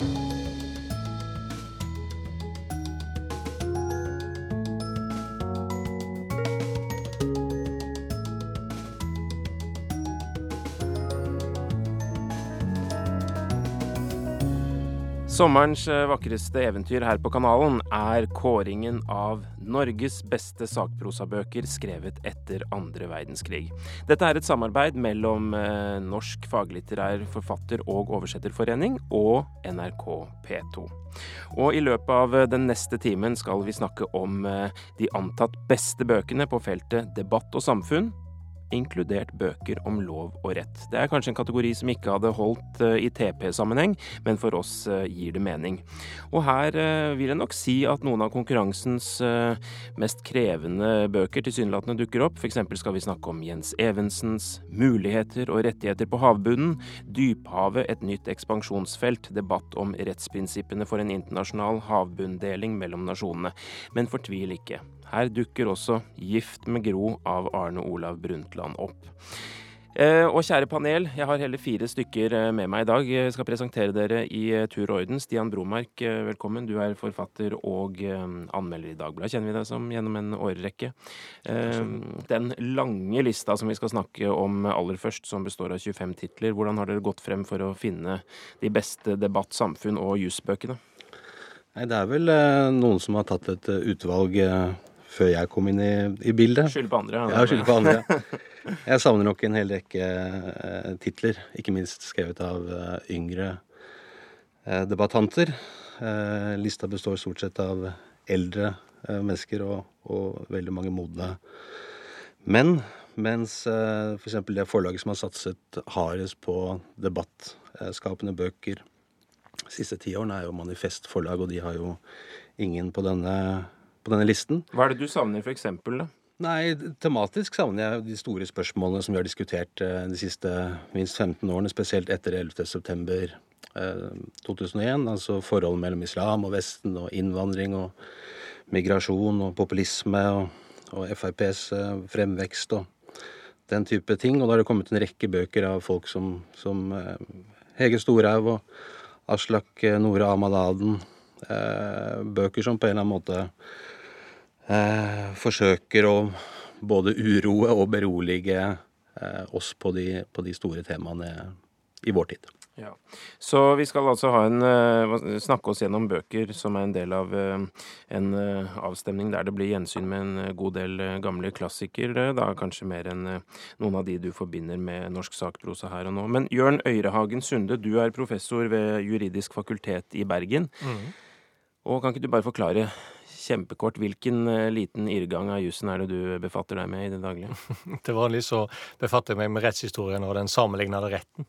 you Sommerens eh, vakreste eventyr her på kanalen er kåringen av Norges beste sakprosabøker skrevet etter andre verdenskrig. Dette er et samarbeid mellom eh, Norsk faglitterær forfatter- og oversetterforening og NRK P2. Og i løpet av eh, den neste timen skal vi snakke om de antatt beste bøkene på feltet debatt og samfunn, inkludert bøker om lov og rett. Det er kanskje en kategori som ikke hadde holdt eh, i TP-sammenheng, men for oss eh, gir det mening. Og her eh, vil jeg nok si at noen av konkurransens mest krevende bøker tilsynelatende dukker opp. F.eks. skal vi snakke om Jens Evensens 'Muligheter og rettigheter på havbunnen', 'Dyphavet et nytt ekspansjonsfelt', debatt om rettsprinsippene for en internasjonal havbunndeling mellom nasjonene. Men fortvil ikke. Her dukker også 'Gift med Gro' av Arne Olav Brundtland opp. Eh, og kjære panel, jeg har hele fire stykker eh, med meg i dag. Jeg skal presentere dere i eh, tur og orden. Stian Bromark, velkommen. Du er forfatter og anmelder i Dagbladet, kjenner vi deg som, gjennom en årrekke. Den lange lista som vi skal snakke om aller først, som består av 25 titler, hvordan har dere gått frem for å finne de beste debatt, samfunn og jusbøkene? Nei, Det er vel noen som har tatt et utvalg før jeg kom inn i, i bildet. Skyld på andre. Ja, skyld på andre. Jeg savner nok en hel rekke eh, titler, ikke minst skrevet av eh, yngre eh, debattanter. lista består stort sett av eldre mennesker og, og, veldig mange modne menn. Mens eh, f.eks. For det forlaget som har satset hardest på debattskapende bøker de siste ti årene, er jo Manifest forlag, og de har jo ingen på denne på denne listen. Hva er det du savner f.eks., da? Nei, Tematisk savner jeg de store spørsmålene som vi har diskutert eh, de siste minst 15 årene, spesielt etter 11.9. september 2001. Altså forholdet mellom islam og Vesten, og innvandring og migrasjon og populisme og, og FrPs eh, fremvekst og den type ting. Og da har det kommet en rekke bøker av folk som, som eh, Hege Storhaug og Aslak eh, Nore Amadaden. Eh, bøker som på en eller annen måte eh, forsøker å både uroe og berolige eh, oss på de, på de, store temaene i vår tid. Ja. Så vi skal altså ha en, uh, snakke oss gjennom bøker som er en del av uh, en uh, avstemning der det blir gjensyn med en god del gamle klassikere. Da kanskje mer enn noen av de du forbinder med norsk sakprosa her og nå. Men Jørn Øyrehagen Sunde, du er professor ved Juridisk fakultet i Bergen. Mm. Og kan ikke du bare forklare kjempekort. Hvilken uh, liten irrgang av jussen er det du befatter deg med i det daglige? Til vanlig så befatter jeg meg med rettshistorien og den sammenlignede retten.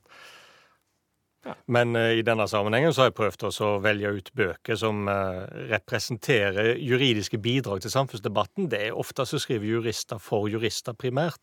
Ja. Men uh, i denne sammenhengen så har jeg prøvd å velge ut bøker som uh, representerer juridiske bidrag til samfunnsdebatten. Det er Ofte så skriver jurister for jurister primært.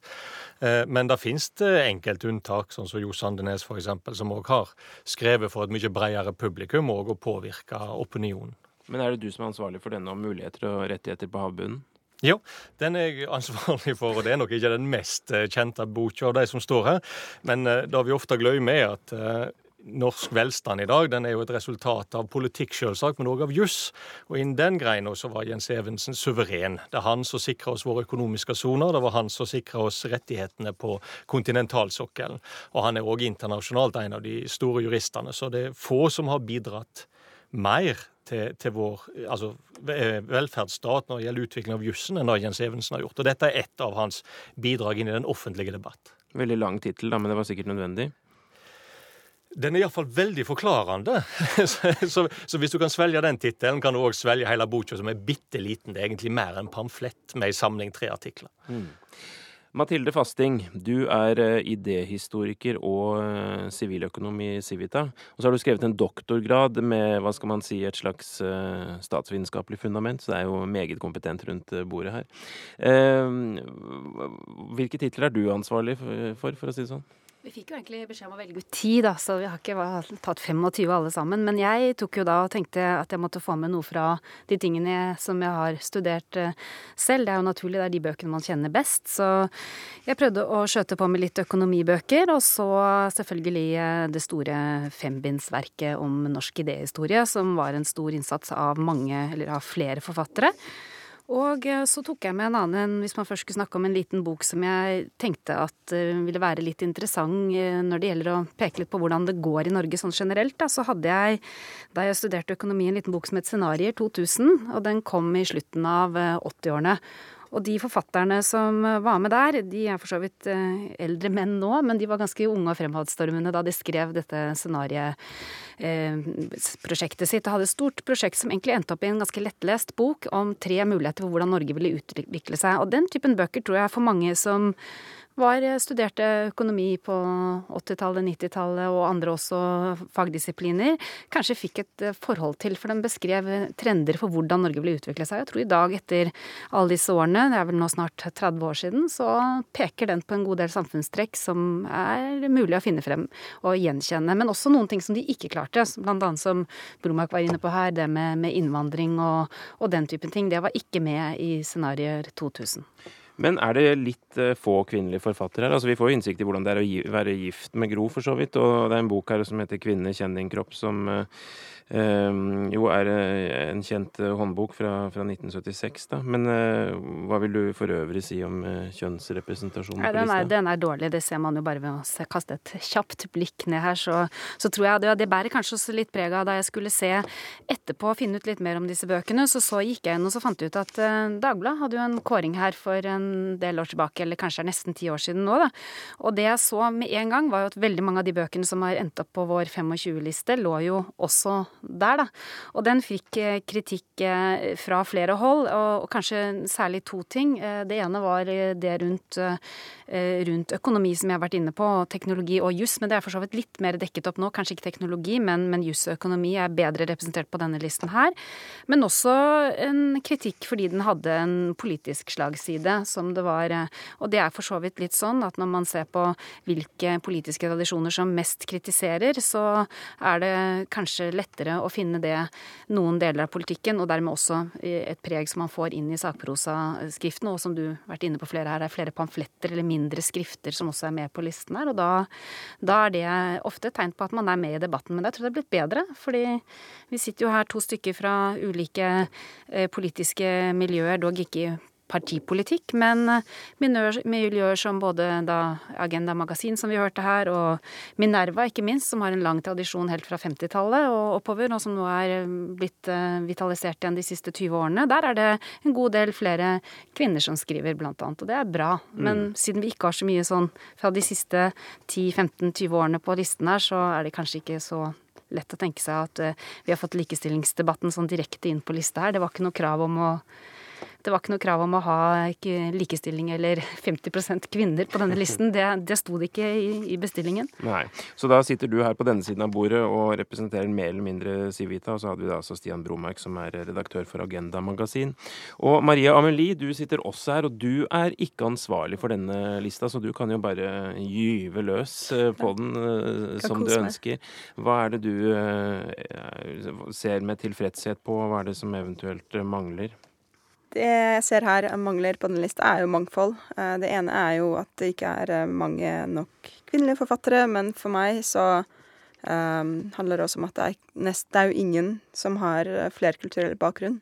men det finnes enkelte unntak, sånn som Jo Sandenes f.eks., som òg har skrevet for et mye bredere publikum og å påvirke opinionen. Men er det du som er ansvarlig for denne om muligheter og rettigheter på havbunnen? Jo, den er jeg ansvarlig for, og det er nok ikke den mest eh, kjente boka av de som står her. Men uh, det vi ofte glemmer, er at uh, norsk velstand i dag den er jo et resultat av politikk, selvsagt, men òg av juss. Og innen den greina så var Jens Evensen suveren. Det er han som sikra oss våre økonomiske soner, det var han som sikra oss rettighetene på kontinentalsokkelen. Og han er òg internasjonalt en av de store juristene, så det er få som har bidratt mer til, til vår altså, velferdsstat når det gjelder utvikling av jussen, enn det Jens Evensen har gjort. Og dette er ett av hans bidrag inn i den offentlige debatt. Veldig lang tittel, men det var sikkert nødvendig? Den er iallfall veldig forklarende. så, så, så, hvis du kan svelge den tittelen, kan du òg svelge hele boka, som er bitte liten. Det er egentlig mer en pamflett med ei samling tre artikler. Mm. Mathilde Fasting, du er eh, idéhistoriker og eh, siviløkonom i Civita. Og så har du skrevet en doktorgrad med hva skal man si, et slags eh, statsvitenskapelig fundament, så det er jo meget kompetent rundt bordet her. Hvilke titler er du ansvarlig for, for å si det sånn? Vi fikk jo egentlig beskjed om å velge ut ti, da, så vi har ikke tatt 25 alle sammen. Men jeg tok jo da og tenkte at jeg måtte få med noe fra de tingene som jeg har studert eh, selv. Det er jo naturlig, det er de bøkene man kjenner best. Så jeg prøvde å skjøte på med litt økonomibøker, og så selvfølgelig eh, det store fembindsverket om norsk idéhistorie, som var en stor innsats av mange, eller av flere forfattere. Og eh, så tok jeg med en annen, hvis man først skulle snakke om en liten bok som jeg tenkte at eh, ville være litt interessant eh, når det gjelder å peke litt på hvordan det går i Norge sånn generelt, da, så hadde jeg, da jeg studerte økonomi, en liten bok som het Scenarier 2000, og den kom i slutten av 80-årene. Og de forfatterne som var med der, de er for så vidt eh, eldre menn nå, men de var ganske unge og fremadstormende da de skrev dette scenarieprosjektet eh, sitt. Og hadde et stort prosjekt som egentlig endte opp i en ganske lettlest bok om tre muligheter for hvordan Norge ville utvikle seg. Og den typen bøker tror jeg for mange som var, eh, studerte økonomi på 80-tallet, 90-tallet og andre også fagdisipliner. Kanskje fikk et eh, forhold til, for den beskrev trender for hvordan Norge ville utvikle seg. Jeg tror i dag, etter alle disse årene, det er vel nå snart 30 år siden, så peker den på en god del samfunnstrekk som er mulig å finne frem og gjenkjenne. Men også noen ting som de ikke klarte, blant annet som Bromark var inne på her, det med, med innvandring og, og den typen ting. Det var ikke med i scenarioer 2000. Men er det litt uh, få kvinnelige forfattere her? Altså, vi får jo innsikt i hvordan det er å gi, være gift med Gro, for så vidt. Og det er en bok her som heter 'Kvinne, kjenn din kropp', som Uh, jo er uh, en kjent uh, håndbok fra, fra, 1976, da. Men hva vil du for øvrig si om kjønnsrepresentasjonen ja, på lista? Er, den er dårlig, det ser man jo bare ved å kaste et kjapt blikk ned her. Så, så tror jeg det, det, bærer kanskje også litt preg av da jeg skulle se etterpå og finne ut litt mer om disse bøkene. Så så gikk jeg inn og så fant jeg ut at Dagbladet hadde jo en kåring her for en del år tilbake, eller kanskje er nesten ti år siden nå, da. Og det jeg så med en gang, var jo at veldig mange av de bøkene som har endt opp på vår 25-liste, lå jo også der, da. Og den fikk eh, kritikk eh, fra flere hold, og kanskje særlig to ting. Eh, det ene var det rundt, rundt økonomi, som jeg har vært inne på, teknologi og juss. Men det er for så vidt litt mer dekket opp nå. Kanskje ikke teknologi, men, men juss og økonomi er bedre representert på denne listen her. Men også en kritikk fordi den hadde en politisk slagside, som det var. Og det er for så vidt litt sånn at når man ser på hvilke politiske tradisjoner som mest kritiserer, så er det kanskje lettere å finne det noen deler av politikken, og dermed også et preg som man får inn i sakprosaskriften, og som du har vært inne på flere her, er flere pamfletter eller mindre skrifter som også er med på listen her. Og da, da er det ofte et tegn på at man er med i debatten. Men jeg tror det er blitt bedre, fordi vi sitter jo her to stykker fra ulike eh, politiske miljøer, dog ikke partipolitikk, men eh, miljøer som både da Agenda Magasin, som vi hørte her, og Minerva, ikke minst, som har en lang tradisjon helt fra 50-tallet og oppover, og som nå er eh, blitt eh, vitalisert igjen de siste 20 årene. Der er det en god del flere kvinner som skriver, blant annet, og det er bra. Men mm. siden vi ikke har så mye sånn fra de siste 10-15-20 årene på listen her, så er det kanskje ikke så lett å tenke seg at vi har fått likestillingsdebatten sånn direkte inn på lista her. Det var ikke noe krav om å det var ikke noe krav om å ha likestilling eller 50% kvinner på denne listen. Det, det sto det ikke i, i, bestillingen. Nei. Så da sitter du her på denne siden av bordet og representerer mer eller mindre Civita. Og så hadde vi da altså Stian Bromark, som er redaktør for Agenda Magasin. Og Maria Amelie, du sitter også her, og du er ikke ansvarlig for denne lista, så du kan jo bare gyve løs eh, på den uh, som du ønsker. Hva er det du uh, ser med tilfredshet på, hva er det som eventuelt mangler? Det jeg ser her mangler på denne lista, er jo mangfold. Eh, det ene er jo at det ikke er eh, mange nok kvinnelige forfattere, men for meg så um, handler det også om at det er, nest, det er jo ingen som har flerkulturell bakgrunn.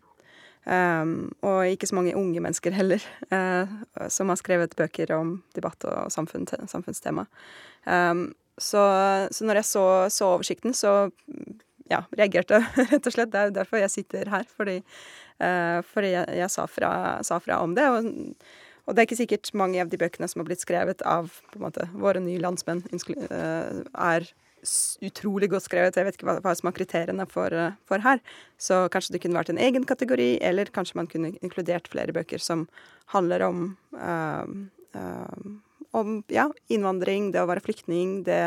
Um, og ikke så mange unge mennesker heller, uh, som har skrevet bøker om debatt og samfunn, samfunnstema. Um, så, så, når jeg så, så oversikten, så ja, reagerte rett og slett. Det er jo derfor jeg sitter her, fordi Uh, fordi jeg, jeg sa, fra, sa, fra, om det. Og, og, det er ikke sikkert mange av de bøkene som har blitt skrevet av på en måte, våre nye landsmenn, uh, er utrolig godt skrevet. Jeg vet ikke hva, hva som er kriteriene for, uh, for, her. Så kanskje det kunne vært en egen kategori, eller kanskje man kunne inkludert flere bøker som handler om om ja, innvandring, det å være flyktning, det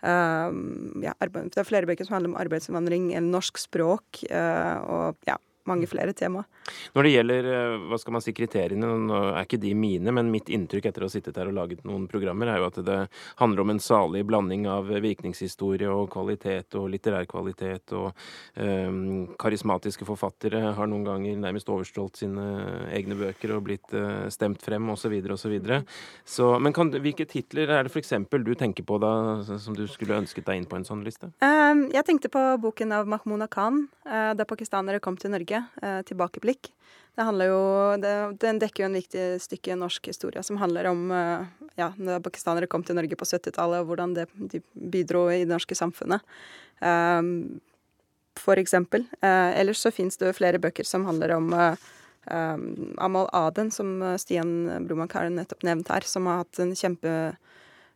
ja, det er flere bøker som handler om arbeidsinnvandring eller norsk språk. og ja, mange flere tema. Når det gjelder eh, hva skal man si, kriteriene, nå er ikke de mine, men mitt inntrykk etter å ha sittet her og laget noen programmer, er jo at det handler om en salig blanding av virkningshistorie og kvalitet og litterær kvalitet. Og um, karismatiske forfattere har noen ganger nærmest overstrålt sine egne bøker og blitt uh, stemt frem osv. osv. Men kan, hvilke titler er det f.eks. du tenker på da, som du skulle ønsket deg inn på en sånn liste? Um, jeg tenkte på boken av Mahmouda Khan, uh, da pakistanere kom til Norge. Uh, 'Tilbakeblikk'. Det handler jo, det, Den dekker jo en viktig stykke norsk historie som handler om uh, ja, da pakistanere kom til Norge på 70-tallet, og hvordan det, de bidro i det norske samfunnet. Um, for eksempel. ellers så fins det flere bøker som handler om Um, Amal Aden, som Stian Bromark har nettopp nevnt her, som har hatt en kjempe uh,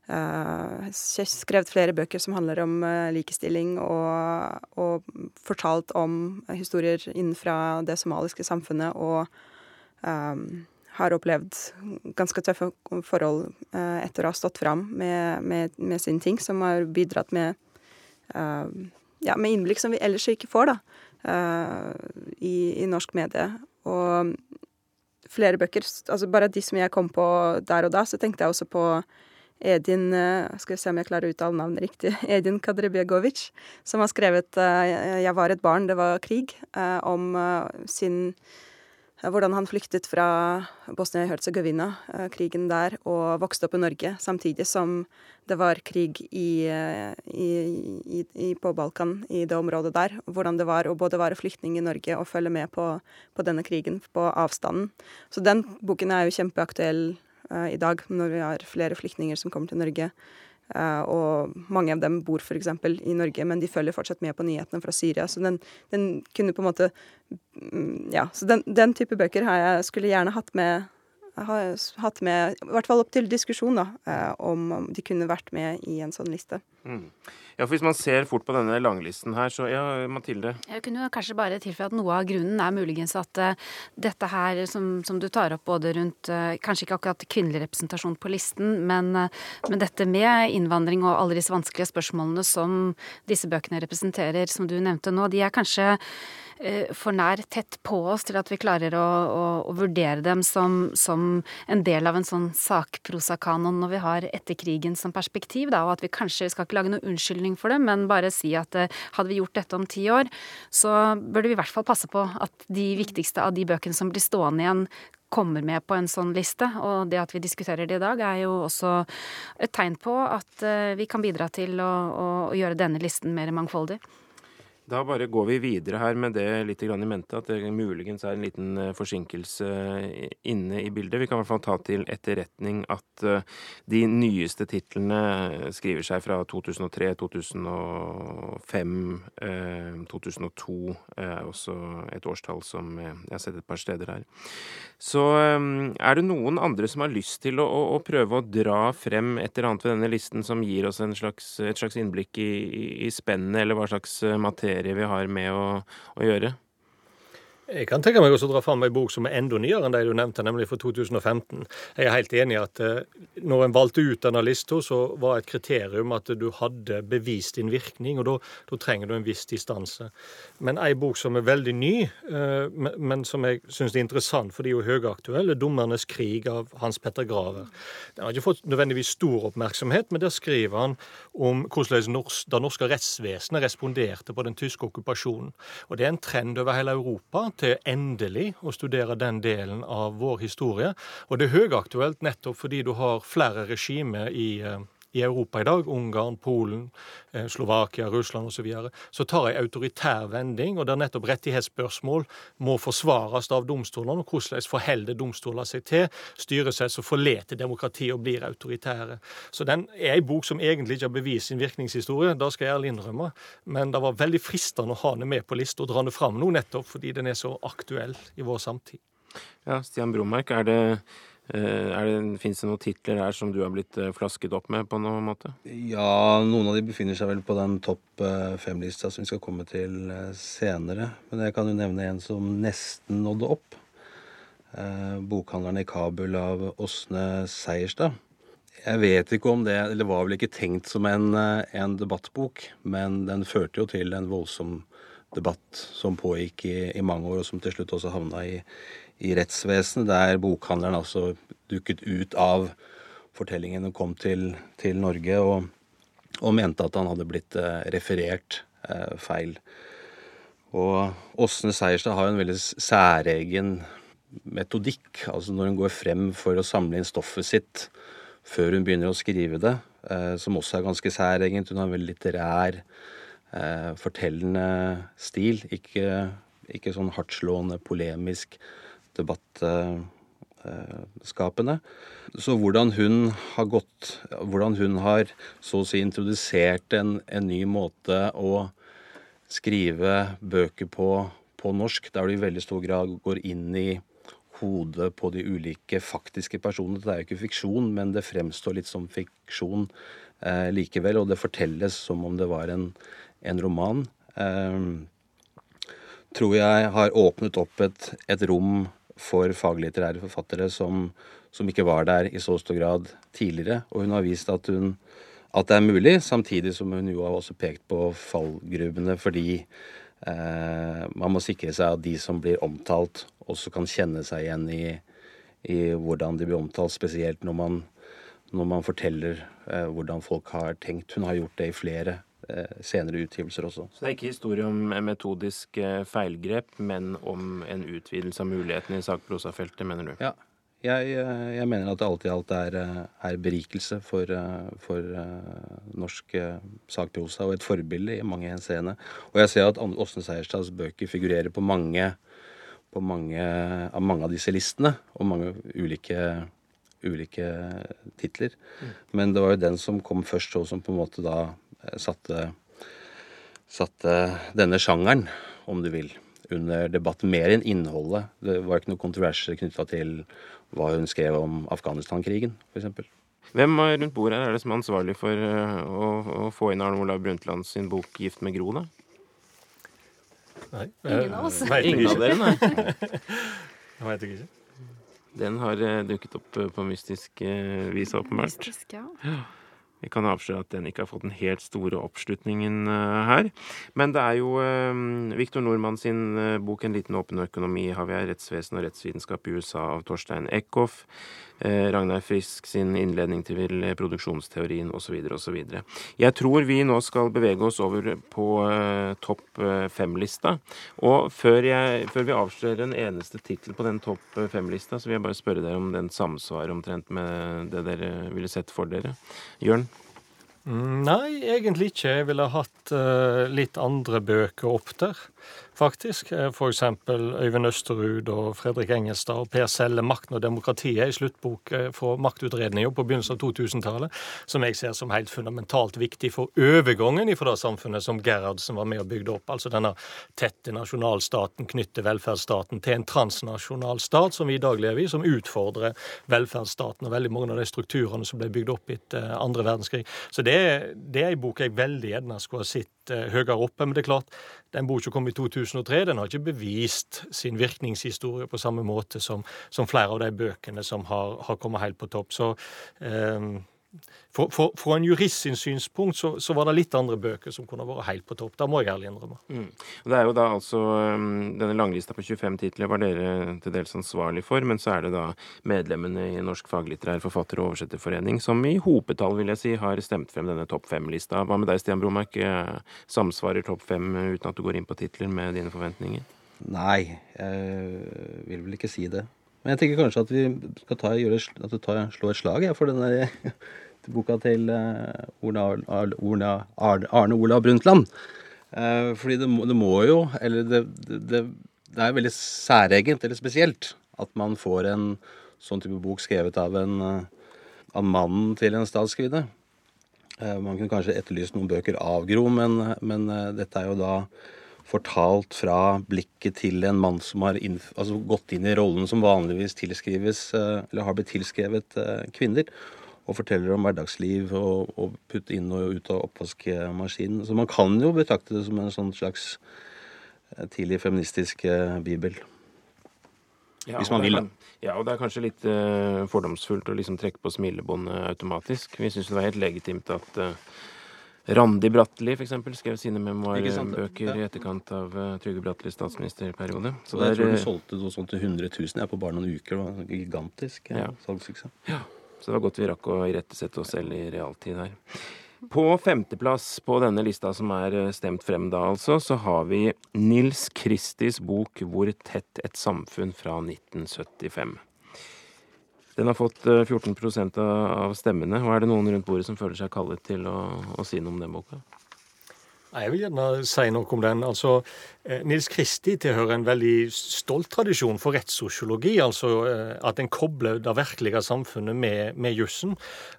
Skrevet flere bøker som handler om uh, likestilling, og, og, fortalt om historier innenfra det somaliske samfunnet, og um, har opplevd ganske tøffe forhold uh, etter å ha stått fram med, med, med sin ting, som har bidratt med ja, med innblikk som vi ellers ikke får, da, i, i norsk medie. Og flere bøker Altså bare de som jeg kom på der og da, så tenkte jeg også på Edin eh, Skal vi se om jeg klarer å uttale navnet riktig. Edin Kadrebjegovic, som har skrevet eh, 'Jeg var et barn, det var krig', eh, om sin hvordan han flyktet fra Bosnia-Hercegovina, krigen der, og vokste opp i Norge, samtidig som det var krig i, i, i, på Balkan, i det området der. Hvordan det var å både være flyktning i Norge og følge med på, på denne krigen på avstanden. Så den boken er jo kjempeaktuell i dag, når vi har flere flyktninger som kommer til Norge. Uh, og mange av dem bor f.eks. i Norge, men de følger fortsatt med på nyhetene fra Syria. Så den, den kunne på en måte mm, Ja, så den, den, type bøker har jeg skulle gjerne hatt med har hatt med, i hvert fall opp til diskusjon, da, uh, om de kunne vært med i en sånn liste. Mm. Ja, for Hvis man ser fort på denne langlisten her, så ja, Mathilde? Jeg kunne kanskje bare tilføye at noe av grunnen er muligens at uh, dette her som, som, du tar opp både rundt uh, Kanskje ikke akkurat kvinnelig representasjon på listen, men, uh, men, dette med innvandring og alle disse vanskelige spørsmålene som disse bøkene representerer, som du nevnte nå, de er kanskje for nær tett på oss til at vi klarer å, å, å vurdere dem som, som, en del av en sånn sakprosakanon når vi har etterkrigen som perspektiv, da, og at vi kanskje skal ikke lage noen unnskyldning for det, men bare si at eh, hadde vi gjort dette om ti år, så burde vi i hvert fall passe på at de viktigste av de bøkene som blir stående igjen, kommer med på en sånn liste. Og det at vi diskuterer det i dag, er jo også et tegn på at eh, vi kan bidra til å, å gjøre denne listen mer mangfoldig. Da bare går vi videre her med det litt i mente, at det muligens er en liten eh, forsinkelse eh, inne i bildet. Vi kan i hvert fall ta til etterretning at eh, de nyeste titlene skriver seg fra 2003, 2005, 2002 er også et årstall som jeg har sett et par steder her. Så er det noen andre som har lyst til å, å, prøve å dra frem et eller annet ved denne listen som gir oss slags, et slags innblikk i, i, i spennet, eller hva slags materie serie vi har med å, å gjøre. Jeg kan tenke meg også å dra fram en bok som er enda nyere enn de du nevnte, nemlig fra 2015. Jeg er helt enig i at eh, når en valgte ut denne lista, så var et kriterium at du hadde bevist din virkning, og da trenger du en viss distanse. Men ei bok som er veldig ny, eh, men som jeg syns er interessant fordi hun er høyaktuell, er 'Dommernes krig' av Hans Petter Graver. Den har ikke fått nødvendigvis stor oppmerksomhet, men der skriver han om hvordan det norske rettsvesenet responderte på den tyske okkupasjonen. Og det er en trend over hele Europa til endelig å studere den delen av vår historie. Og det er høyaktuelt nettopp fordi du har flere regimer i eh, i Europa i dag, Ungarn, Polen, eh, Slovakia, Russland osv., så, videre, så tar en autoritær vending, og der nettopp rettighetsspørsmål må forsvares av domstolene. og Hvordan forholder domstoler seg til styresett som forlater demokrati og blir autoritære. Så den er ei bok som egentlig ikke har bevist sin virkningshistorie, det skal jeg ærlig innrømme, men det var veldig fristende å ha den med på lista og dra den fram nå, nettopp fordi den er så aktuell i vår samtid. Ja, Stian Bromark, er det, Fins det noen titler her som du har blitt eh, flasket opp med på noen måte? Ja, noen av de befinner seg vel på den topp eh, fem-lista som vi skal komme til eh, senere. Men jeg kan jo nevne en som nesten nådde opp. Bokhandleren i Kabul av Åsne Seierstad. Jeg vet ikke om det Eller var vel ikke tenkt som en, en debattbok, men den førte jo til en voldsom debatt som pågikk i, i mange år, og som til slutt også havna i, i rettsvesenet, der bokhandleren altså dukket ut av fortellingen og kom til, til Norge og, og, mente at han hadde blitt eh, referert eh, feil. Og Åsne Seierstad har en veldig særegen metodikk. Altså når hun går frem for å samle inn stoffet sitt før hun begynner å skrive det, eh, som også er ganske særegent. Hun har en veldig litterær, eh, fortellende stil. Ikke, ikke sånn hardtslående, polemisk debattskapende. Så hvordan hun har gått Hvordan hun har så å si introdusert en, en ny måte å skrive bøker på på norsk, der du i veldig stor grad går inn i hodet på de ulike faktiske personene. Det er jo ikke fiksjon, men det fremstår litt som fiksjon eh, likevel. Og det fortelles som om det var en, en roman. Eh, tror jeg har åpnet opp et, et rom for faglitterære forfattere som, som, ikke var der i så stor grad tidligere. Og hun har vist at, hun, at det er mulig, samtidig som hun jo har også pekt på fallgruvene fordi eh, man må sikre seg at de som blir omtalt, også kan kjenne seg igjen i, i hvordan de blir omtalt, spesielt når man, når man forteller eh, hvordan folk har tenkt. Hun har gjort det i flere senere utgivelser også. Så det er ikke historie om metodisk eh, feilgrep, men om en utvidelse av mulighetene i sakprosafeltet, mener du? Ja. Jeg, eh, jeg, mener at det alt i alt er, eh, er berikelse for, for norsk sakprosa og et forbilde i mange henseende. Og jeg ser at Åsne Seierstads bøker figurerer på mange på mange, av mange av disse listene, og mange ulike, ulike titler. Mm. Men det var jo den som kom først, og som på en måte da eh, satte, satte denne sjangeren, om du vil, under debatt. Mer enn innholdet. Det var ikke noe kontroverser knytta til hva hun skrev om Afghanistan-krigen, f.eks. Hvem rundt bordet her er det som er ansvarlig for eh, å, å få inn Arne Olav Brundtland sin bok 'Gift med Gro', da? Nei. Ingen av oss. Ingen av dere, nei. Jeg veit ikke. Den har uh, dukket opp på mystisk vis, åpenbart. Mystisk, ja. Vi kan avsløre at den ikke har fått den helt store oppslutningen her. Men det er jo Viktor Nordmann sin bok 'En liten åpen økonomi', har vi her, 'Rettsvesen og rettsvitenskap i USA' av Torstein Eckhoff. Eh, Ragnar Frisk sin innledning til produksjonsteorien osv. osv. Jeg tror vi nå skal bevege oss over på uh, topp eh, fem-lista. Og før, jeg, før, vi avslører en eneste tittel på den topp fem-lista, så vil jeg bare spørre dere om den samsvarer omtrent med det dere ville sett for dere. Jørn? Mm, nei, egentlig ikke. Jeg ville hatt litt andre bøker opp der faktisk. Eh, F.eks. Øyvind Østerud og Fredrik Engelstad og Per Selle, 'Makten og demokratiet', i sluttbok for fra maktutredninga på begynnelsen av 2000-tallet, som jeg ser som helt fundamentalt viktig for overgangen fra det samfunnet som Gerhardsen var med og bygde opp. Altså denne tette nasjonalstaten knytter velferdsstaten til en transnasjonal stat, som vi i dag lever i, som utfordrer velferdsstaten og veldig mange av de strukturene som ble bygd opp etter andre verdenskrig. Så det, det er en bok jeg veldig gjerne skulle ha sett høyere oppe. Men det er klart, den boka kom i 2003. Den har ikke bevist sin virkningshistorie på samme måte som, som flere av de bøkene som har, har kommet helt på topp. Så fra en jurist sin synspunkt så, så, var det litt andre bøker som kunne vært helt på topp. Da må jeg ærlig innrømme. Mm. Det er jo da altså um, Denne langlista på 25 titler var dere til dels ansvarlig for, men så er det da medlemmene i Norsk faglitterær forfatter- og oversetterforening som i hopetall, vil jeg si, har stemt frem denne topp fem-lista. Hva med deg, Stian Bromark? Eh, samsvarer topp fem uten at du går inn på titler med dine forventninger? Nei, jeg vil vel ikke si det. Men jeg tenker kanskje at vi skal ta, gjøre, at du tar, slå et slag ja, for den der boka til Arne, Arne Olav Brundtland. Eh, fordi det må, det må jo Eller det, det, det er veldig særegent eller spesielt at man får en sånn type bok skrevet av en av mannen til en statskvinne. Eh, man kunne kanskje etterlyst noen bøker av Gro, men, men eh, dette er jo da fortalt fra blikket til en mann som har altså gått inn i rollen som vanligvis tilskrives, eller har blitt tilskrevet kvinner og forteller om hverdagsliv og, og putte inn og ut av oppvaskmaskinen. Så man kan jo betrakte det som en sånn slags eh, tidlig feministisk eh, bibel. Ja, hvis man vil, da. Ja, og det er kanskje litt uh, fordomsfullt å liksom trekke på smilebåndet automatisk. Vi syns det var helt legitimt at uh, Randi Bratteli f.eks. skrev sine memoarbøker i etterkant av uh, Trygve Brattelis statsministerperiode. Så der, jeg tror du solgte noe sånt til 100 000 jeg, på bare noen uker. Det var gigantisk ja. salgssuksess. Ja. Så det var godt vi rakk å irettesette oss selv i realtid her. På femteplass på denne lista som er stemt frem da, altså, så har vi Nils Kristis bok 'Hvor tett et samfunn' fra 1975. Den har fått 14 eh, av stemmene. Og er det noen rundt bordet som føler seg kallet til å, å si noe om den boka? Jeg vil gjerne si noe om den. Altså, Eh, Nils Kristi tilhører en veldig stolt tradisjon for rettssosiologi. Altså eh, at en kobler det virkelige samfunnet med, med jussen.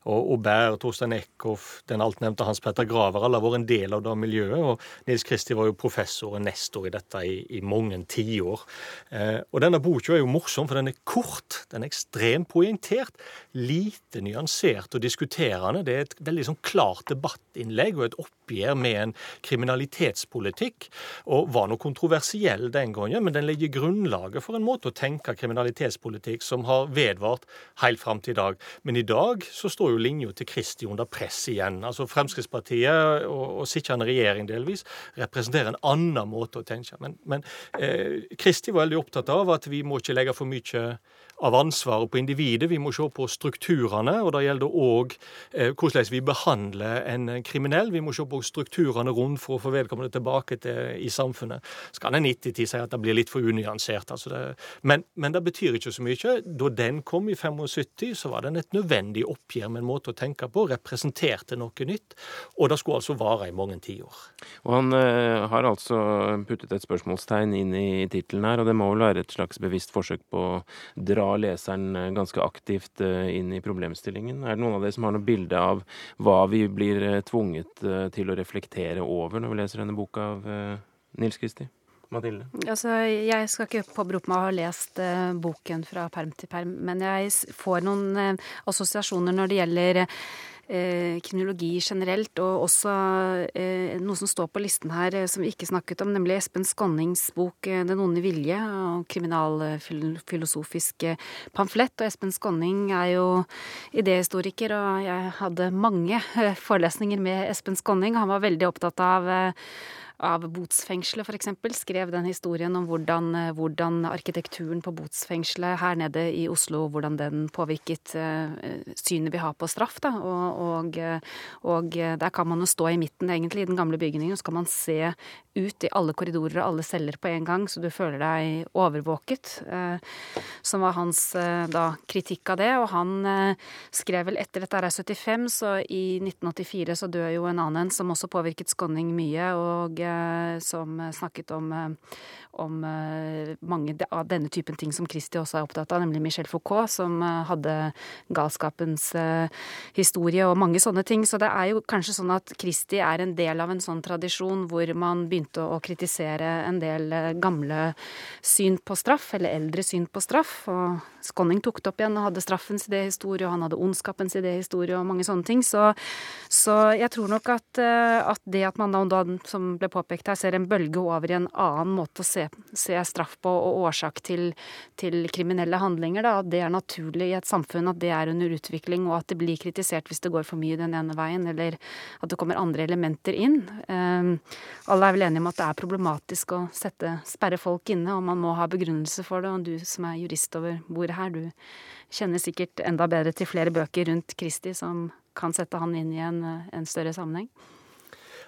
Og Aubert, Torstein Eckhoff, den altnevnte Hans Petter Graver, alle har vært en del av det miljøet. Og Nils Kristi var jo professor og nestor i dette i, i mange tiår. Eh, og denne boka er jo morsom, for den er kort. Den er ekstremt poengtert. Lite nyansert og diskuterende. Det er et veldig sånn klart debattinnlegg og et oppgjør med en kriminalitetspolitikk. og var noe kontroversiell den gangen, men den legger grunnlaget for en måte å tenke kriminalitetspolitikk som har vedvart helt fram til i dag. Men i dag så står jo linja til Kristi under press igjen. Altså Fremskrittspartiet og, og sittende regjering delvis representerer en annen måte å tenke. Men, men eh, Kristi var veldig opptatt av at vi må ikke legge for mye av ansvaret på individet. Vi må se på strukturene, og det gjelder òg eh, hvordan vi behandler en kriminell. Vi må se på strukturene rundt for å få vedkommende tilbake til, i samfunnet. Så kan en 90-tid si at det blir litt for unyansert. Altså det, men, men, det betyr ikke så mye. Da den kom i 75, så var den et nødvendig oppgjør med en måte å tenke på, representerte noe nytt, og det skulle altså vare i mange tiår. Og han eh, har altså puttet et spørsmålstegn inn i tittelen her, og det må vel være et slags bevisst forsøk på å dra leseren eh, ganske aktivt eh, inn i problemstillingen. Er det noen av dere som har noe bilde av hva vi blir tvunget til å reflektere over når vi leser denne boka av Nils Kristi? Mathilde? Altså, jeg skal ikke påberope meg å ha lest uh, boken fra perm til perm, men jeg får noen uh, assosiasjoner når det gjelder eh, kriminologi generelt, og også eh, noe som står på listen her eh, som vi ikke snakket om, nemlig Espen Skonnings bok eh, 'Den onde vilje', og kriminalfilosofisk eh, pamflett. Og Espen Skonning er jo idéhistoriker, og jeg hadde mange forelesninger med Espen Skonning. Han var veldig opptatt av av botsfengselet, f.eks. Skrev den historien om hvordan, eh, hvordan, arkitekturen på botsfengselet her nede i Oslo, hvordan den påvirket uh, synet vi har på straff. Da. Og, og, og, der kan man jo stå i midten, egentlig, i den gamle bygningen, og så kan man se ut i alle korridorer og alle celler på en gang, så du føler deg overvåket. Som var hans da, kritikk av det. Og han skrev vel etter dette er 75, så i 1984 så dør jo en annen som også påvirket Skånning mye. og som snakket om, eh, om eh, mange av denne typen ting som Christie også er opptatt av, nemlig Michel Foucault, som eh, hadde galskapens historie og mange sånne ting. Så det er jo kanskje sånn at Christie er en del av en sånn tradisjon hvor man begynte å kritisere en del gamle syn på straff, eller eldre syn på straff. Og Skonning tok det opp igjen og hadde straffens idéhistorie, og han hadde ondskapens idéhistorie og mange sånne ting. Så, så jeg tror nok at, at det at man da, som ble påpekt her, ser en bølge over i en annen måte å se, se straff på og årsak til, til kriminelle handlinger. Da. Det er naturlig i et samfunn, at det er under utvikling, og at det blir kritisert hvis det går for mye den ene veien, eller at det kommer andre elementer inn. Um, alle er vel enige om at det er problematisk å sette, sperre folk inne, og man må ha begrunnelse for det. Og du som er jurist over bordet her, du kjenner sikkert enda bedre til flere bøker rundt Kristi som kan sette han inn i en, en større sammenheng.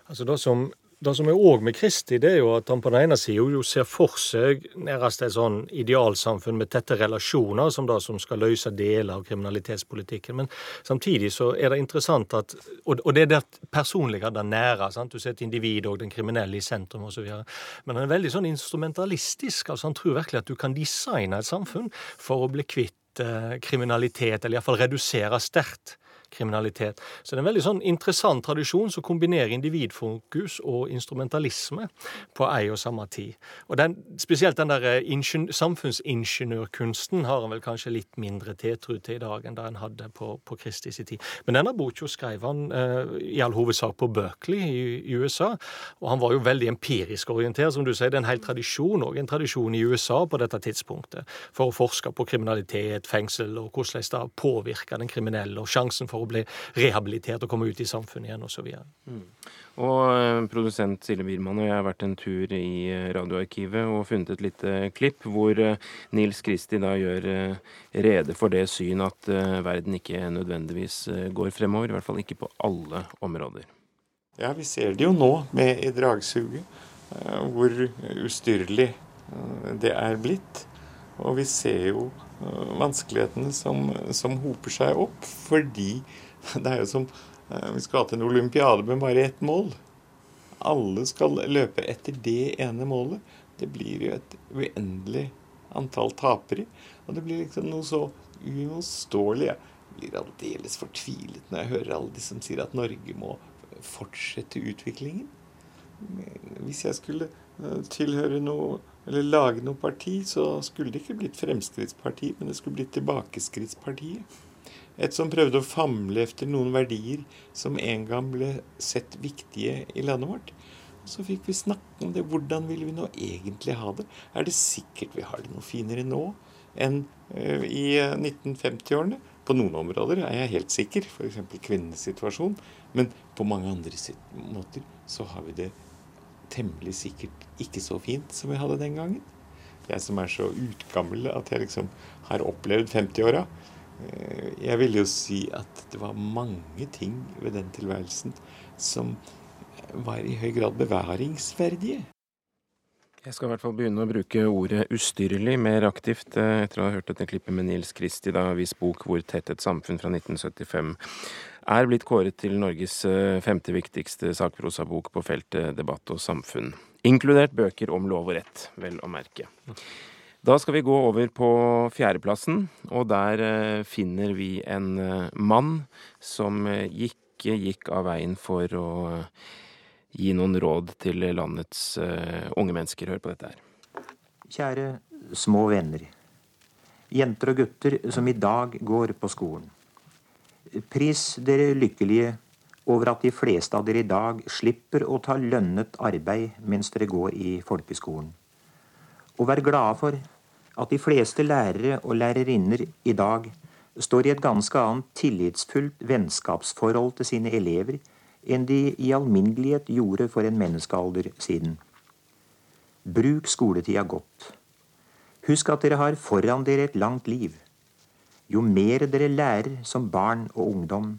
Altså Det som det som er òg med Kristi, det er jo at han på den ene sida jo ser for seg nærmest et sånn idealsamfunn med tette relasjoner, som det som skal løse deler av kriminalitetspolitikken. Men samtidig så er det interessant at Og, det er det personlige, det nære. sant? Du setter individet og den kriminelle i sentrum osv. Men han er veldig sånn instrumentalistisk. altså Han tror virkelig at du kan designe et samfunn for å bli kvitt eh, kriminalitet, eller iallfall redusere sterkt kriminalitet. Så det er en veldig sånn interessant tradisjon som kombinerer individfokus og instrumentalisme på ei og samme tid. Og den, Spesielt den der eh, samfunnsingeniørkunsten har han vel kanskje litt mindre tiltro til i dag enn da han hadde på, på Kristi sin tid. Men denne boka skrev han eh, i all hovedsak på Berkeley i, i, USA, og han var jo veldig empirisk orientert, som du sier. Det er en hel tradisjon òg, en tradisjon i USA på dette tidspunktet, for å forske på kriminalitet, fengsel og hvordan det påvirker den kriminelle, og sjansen for for å bli rehabilitert og komme ut i samfunnet igjen osv. Mm. Og eh, produsent Silje Biermann og jeg har vært en tur i eh, radioarkivet og funnet et lite klipp hvor eh, Nils Kristi da gjør rede for det syn at verden ikke nødvendigvis går fremover, i hvert fall ikke på alle områder. Ja, vi ser det jo nå med i dragsuget, hvor ustyrlig det er blitt. Og vi ser jo vanskelighetene som, som hoper seg opp, fordi det er jo som Eh, vi skal ha til en olympiade med bare ett mål. Alle skal løpe etter det ene målet. Det blir jo et uendelig antall tapere. Og det blir liksom noe så uimotståelig. Jeg blir aldeles fortvilet når jeg hører alle de som sier at Norge må fortsette utviklingen. Hvis jeg skulle eh, tilhøre noe eller lage noe parti, så skulle det ikke blitt Fremskrittspartiet, men det skulle blitt Tilbakeskrittspartiet. Et som prøvde å famle efter noen verdier som en gang ble sett viktige i landet vårt. Så fikk vi snakke om det. Hvordan vil vi nå egentlig ha det? Er det sikkert vi har det noe finere nå enn uh, i 1950-årene? På noen områder er jeg helt sikker, f.eks. kvinnenes situasjon. Men på mange andre måter så har vi det temmelig sikkert ikke så fint som jeg hadde den gangen. Jeg som er så utgammel at jeg liksom har opplevd 50-åra. Eh, jeg vil jo si at det var mange ting ved den tilværelsen som var i høy grad bevaringsverdige. Jeg skal i hvert fall begynne å bruke ordet ustyrlig mer aktivt eh, etter å ha hørt dette klippet med Nils Kristi, da hvis bok 'Hvor tett et samfunn' fra 1975 er blitt kåret til Norges eh, femte viktigste sakprosabok på feltet debatt og samfunn. Inkludert bøker om lov og rett, vel å merke. Da skal vi gå over på fjerdeplassen, og der eh, finner vi en eh, mann som ikke eh, gikk av veien for å gi noen råd til landets unge mennesker. Hør på dette her. Kjære små venner. Jenter og gutter som i dag går på skolen. Pris dere lykkelige over at de fleste av dere i dag slipper å ta lønnet arbeid mens dere går i folkeskolen. Og vær glade for at de fleste lærere og lærerinner i dag står i et ganske annet tillitsfullt vennskapsforhold til sine elever enn de i alminnelighet gjorde for en menneskealder siden. Bruk skoletida godt. Husk at dere har foran dere et langt liv. Jo mer dere lærer som barn og ungdom,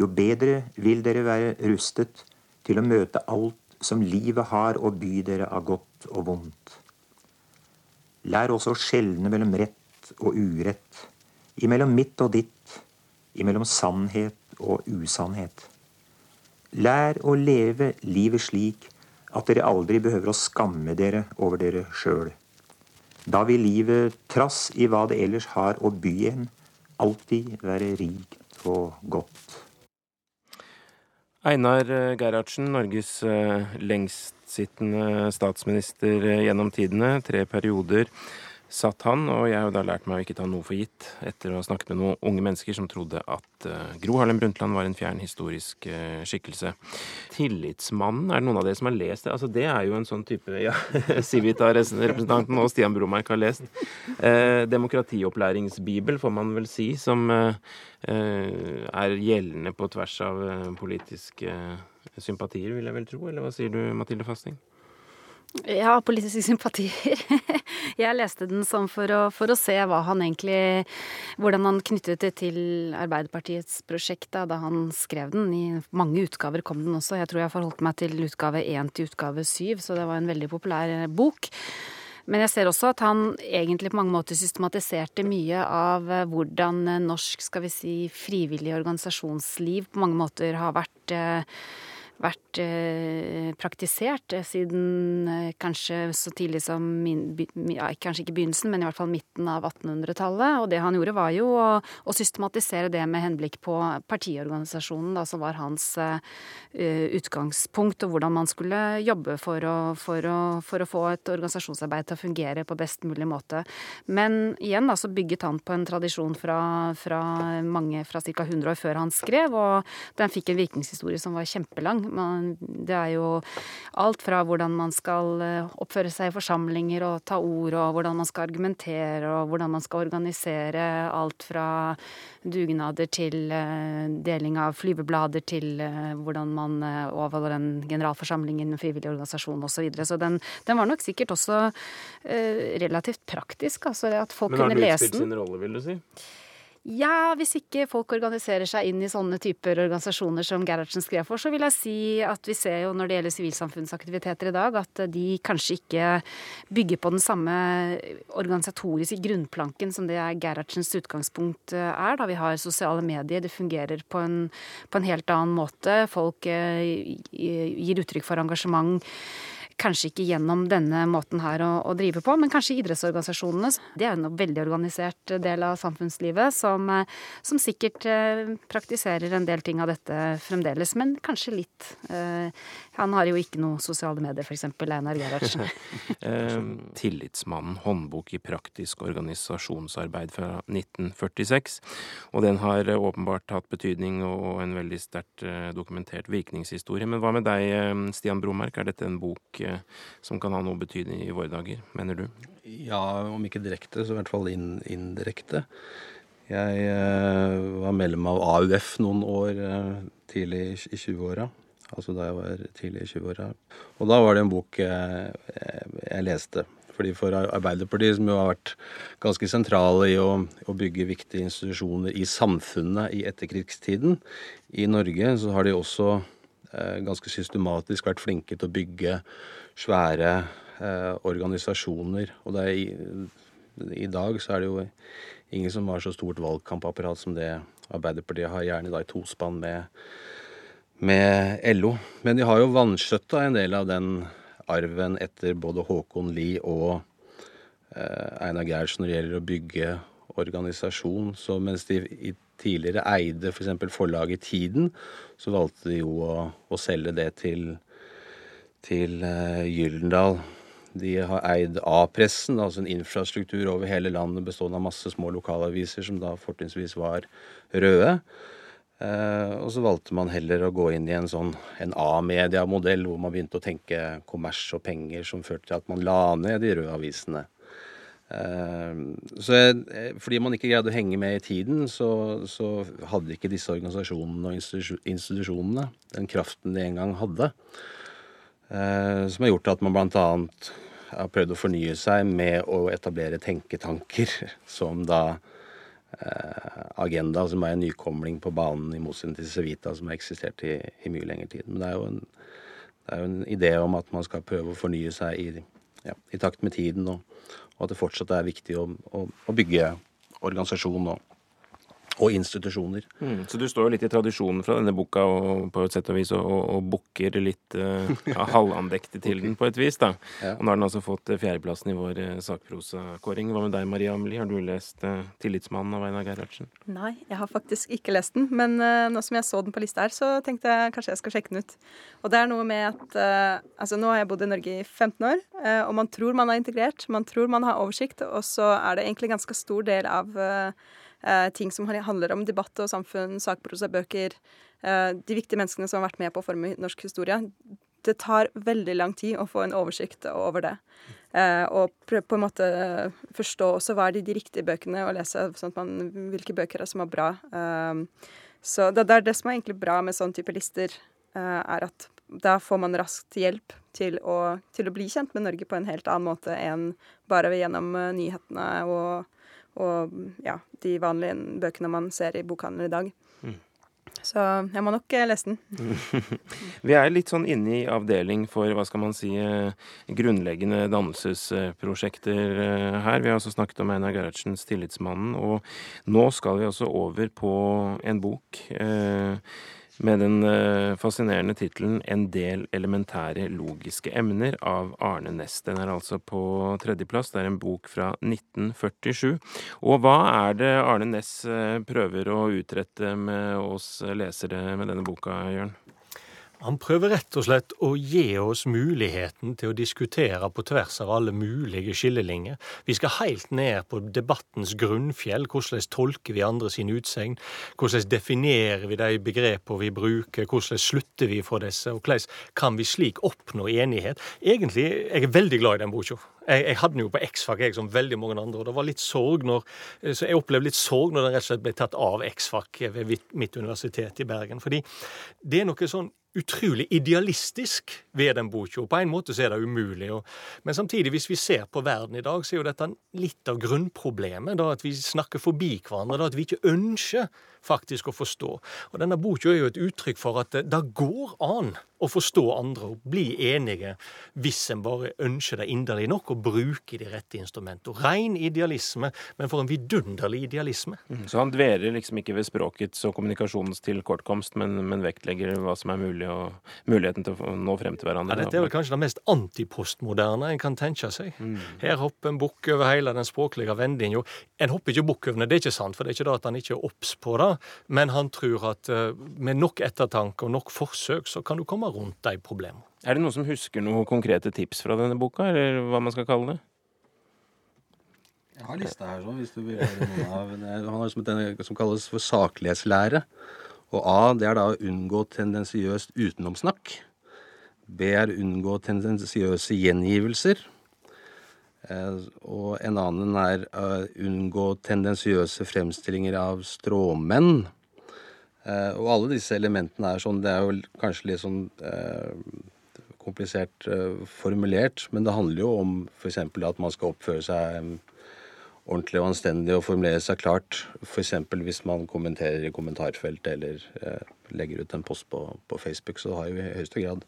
jo bedre vil dere være rustet til å møte alt som livet har å by dere av godt og vondt. Lær også å skjelne mellom rett og urett, imellom mitt og ditt, imellom sannhet og usannhet. Lær å leve livet slik at dere aldri behøver å skamme dere over dere sjøl. Da vil livet, trass i hva det ellers har å by en, alltid være rikt og godt. Einar Gerhardsen, Norges eh, lengstsittende statsminister eh, gjennom tidene. Tre perioder satt han, og jeg har da lært meg å ikke ta noe for gitt etter å ha snakket med noen unge mennesker som trodde at uh, Gro Harlem Brundtland var en fjern historisk uh, skikkelse. Tillitsmannen, er det noen av dere som har lest det? Altså Det er jo en sånn type ja, Civita-representanten og Stian Bromark har lest. Eh, demokratiopplæringsbibel, får man vel si, som er gjeldende på tvers av politiske sympatier, vil jeg vel tro. Eller hva sier du, Mathilde Fasting? Ja, politiske sympatier. Jeg leste den sånn for å, for å, se hva han egentlig Hvordan han knyttet det til Arbeiderpartiets prosjekt da, da, han skrev den. I mange utgaver kom den også. Jeg tror jeg forholdt meg til utgave én til utgave syv, så det var en veldig populær bok. Men jeg ser også at han egentlig på mange måter systematiserte mye av hvordan norsk, skal vi si, frivillig organisasjonsliv på mange måter har vært eh, vært eh, praktisert eh, siden eh, kanskje så tidlig som min, ja, Kanskje ikke begynnelsen, men i hvert fall midten av 1800-tallet. Og det han gjorde, var jo å, å, systematisere det med henblikk på partiorganisasjonen, da, som var hans uh, utgangspunkt, og hvordan man skulle jobbe for å, for, å, for å, få et organisasjonsarbeid til å fungere på best mulig måte. Men igjen da, så bygget han på en tradisjon fra, fra mange fra ca. 100 år før han skrev, og den fikk en virkningshistorie som var kjempelang. Man, det er jo alt fra hvordan man skal eh, oppføre seg i forsamlinger og ta ord, og hvordan man skal argumentere, og hvordan man skal organisere. Alt fra dugnader til uh, deling av flyveblader til uh, hvordan man overholder en generalforsamling i en frivillig organisasjon osv. Så, videre. så den, den, var nok sikkert også relativt praktisk. altså at folk kunne lese den. Men har den utspilt sin rolle, vil du si? Ja, hvis ikke folk organiserer seg inn i sånne typer organisasjoner som Gerhardsen skrev for, så vil jeg si at vi ser jo når det gjelder sivilsamfunnsaktiviteter i dag, at de kanskje ikke bygger på den samme organisatoriske grunnplanken som det Gerhardsens utgangspunkt eh, er. Da vi har sosiale medier, det fungerer på en, på en helt annen måte. Folk eh, gir uttrykk for engasjement Kanskje ikke gjennom denne måten her å, å drive på, men kanskje idrettsorganisasjonene. Det er en veldig organisert del av samfunnslivet som, eh, som sikkert eh, praktiserer en del ting av dette fremdeles, men kanskje litt. Eh, han har jo ikke noe sosiale medier, f.eks. Einar Gerhardsen. Tillitsmannen, håndbok i praktisk organisasjonsarbeid fra 1946. Og den har åpenbart hatt betydning og en veldig sterkt dokumentert virkningshistorie. Men hva med deg, Stian Bromerk, er dette en bok som kan ha noe betydning i våre dager, mener du? Ja, om ikke direkte, så i hvert fall indirekte. Jeg eh, var medlem av AUF noen år eh, tidlig i 20-åra. Altså da jeg var tidlig i 20-åra. Og da var det en bok jeg, jeg leste. Fordi For Arbeiderpartiet, som jo har vært ganske sentrale i å, å, bygge viktige institusjoner i samfunnet i etterkrigstiden i Norge, så har de også Eh, ganske systematisk vært flinke til å bygge svære eh, organisasjoner. Og det er i, i, dag så er det jo ingen som har så stort valgkampapparat som det Arbeiderpartiet har, gjerne da i tospann med, med LO. Men de har jo vanskjøtta en del av den arven etter både Håkon Lie og eh, Einar Gerhardsen når det gjelder å bygge organisasjon. Så mens de tidligere eide f.eks. For forlaget Tiden, så valgte de jo å, å selge det til, til uh, Gyldendal. De har eid A-pressen, altså en infrastruktur over hele landet bestående av masse små lokalaviser som da fortrinnsvis var røde. Uh, og så valgte man heller å gå inn i en sånn en A-media-modell, hvor man begynte å tenke kommers og penger, som førte til at man la ned de røde avisene. Uh, så jeg, eh, fordi man ikke greide å henge med i tiden, så, så hadde ikke disse organisasjonene og institusjonene den kraften de en gang hadde. Uh, som har gjort at man bl.a. har prøvd å fornye seg med å etablere tenketanker, som da Agenda, som er en nykomling på banen, i motsetning til Civita, som har eksistert i, i, mye lengre tid. Men det er, en, det er jo en idé om at man skal prøve å fornye seg i, ja, i takt med tiden. og og at det fortsatt er viktig å, å, å bygge organisasjon og, og institusjoner. Mm, så du står jo litt i tradisjonen fra denne boka og på et sett og vis og, og bukker litt uh, halvandektig til den på et vis. da. Ja. Og Nå har den altså fått eh, fjerdeplassen i vår uh, sakprosakåring. Hva med deg Maria Amelie, har du lest uh, 'Tillitsmannen' av Einar Gerhardsen? Nei, jeg har faktisk ikke lest den. Men uh, nå som jeg så den på lista her, så tenkte jeg kanskje jeg skal sjekke den ut. Og det er noe med at altså nå har jeg bodd i Norge i 15 år, og man tror man er integrert, man tror man har oversikt, og så er det egentlig ganske stor del av eh, ting som handler om debatt og samfunn, sakprosabøker, eh, de viktige menneskene som har vært med på å forme norsk historie. Det tar veldig lang tid å få en oversikt over det. Eh, og på en måte forstå også hva er de, de riktige bøkene å lese, sånn at man, hvilke bøker er som er bra. Eh, så det, det, er det som er egentlig bra med sånn type lister, eh, er at da får man raskt hjelp til å, til å, bli kjent med Norge på en helt annen måte enn bare gjennom eh, nyhetene og og ja, de vanlige bøkene man ser i bokhandelen i dag. Mm. Så jeg må nok eh, lese den. Vi er litt sånn inne i avdeling for hva skal man si, eh, grunnleggende dannelsesprosjekter eh, her. Vi har også snakket om Einar Gerhardsens 'Tillitsmannen', og nå skal vi også over på en bok. Eh, med den eh, fascinerende tittelen 'En del elementære logiske emner' av Arne Næss. Den er altså på tredjeplass. Det er en bok fra 1947. Og hva er det Arne Næss eh, prøver å utrette med oss lesere med denne boka, Jørn? Han prøver rett og slett å gi oss muligheten til å diskutere på tvers av alle mulige skillelinjer. Vi skal helt ned på debattens grunnfjell. Hvordan tolker vi andre sin utsegn? Hvordan definerer vi de begrepene vi bruker? Hvordan slutter vi for disse? Og hvordan kan vi slik oppnå enighet? Egentlig jeg er veldig glad i den boka. Jeg, jeg, hadde den jo på X-Fac, jeg, som veldig mange andre. og det var litt sorg når, så Jeg opplevde litt sorg når den rett og slett ble tatt av X-Fac ved mitt universitet i Bergen. Fordi det er noe sånn utrolig idealistisk ved den boka. På en måte så er det umulig. men samtidig, hvis vi ser på verden i dag, så er jo dette litt av grunnproblemet. Da, at vi snakker forbi hverandre. Da, at vi ikke ønsker faktisk å forstå. Og Denne boka er jo et uttrykk for at det, det går an å forstå andre og bli enige hvis en bare ønsker det inderlig nok og bruker de rette instrumentene. Ren idealisme, men for en vidunderlig idealisme. Mm. Så han dverer liksom ikke ved språkets og kommunikasjonens tilkortkomst, men, men vektlegger hva som er mulig og muligheten til å nå frem til hverandre? Ja, dette er vel kanskje det mest antipostmoderne en kan tenke seg. Mm. Her hopper en bukk over hele den språklige vendinga. En hopper ikke bukk over det, det er ikke sant, for det er ikke det at han ikke er obs på det, men han tror at uh, med nok ettertanke og nok forsøk, så kan du komme rundt de problemene. Er det noen som husker noen konkrete tips fra denne boka, eller hva man skal kalle det? Jeg har lista her, sånn, hvis du vil høre noen av Han har som, den, som kalles for saklighetslære. Og A, det er da å unngå tendensiøst utenomsnakk. B er unngå tendensiøse gjengivelser. Eh, og en annen er å unngå tendensiøse fremstillinger av stråmenn. Uh, og alle disse elementene er sånn Det er jo kanskje litt sånn uh, komplisert formulert, men det handler jo om f.eks. at man skal oppføre seg ordentlig og anstendig og formulere seg klart. F.eks. hvis man kommenterer i kommentarfeltet eller legger ut en post på, på, Facebook, så har jo i høyeste grad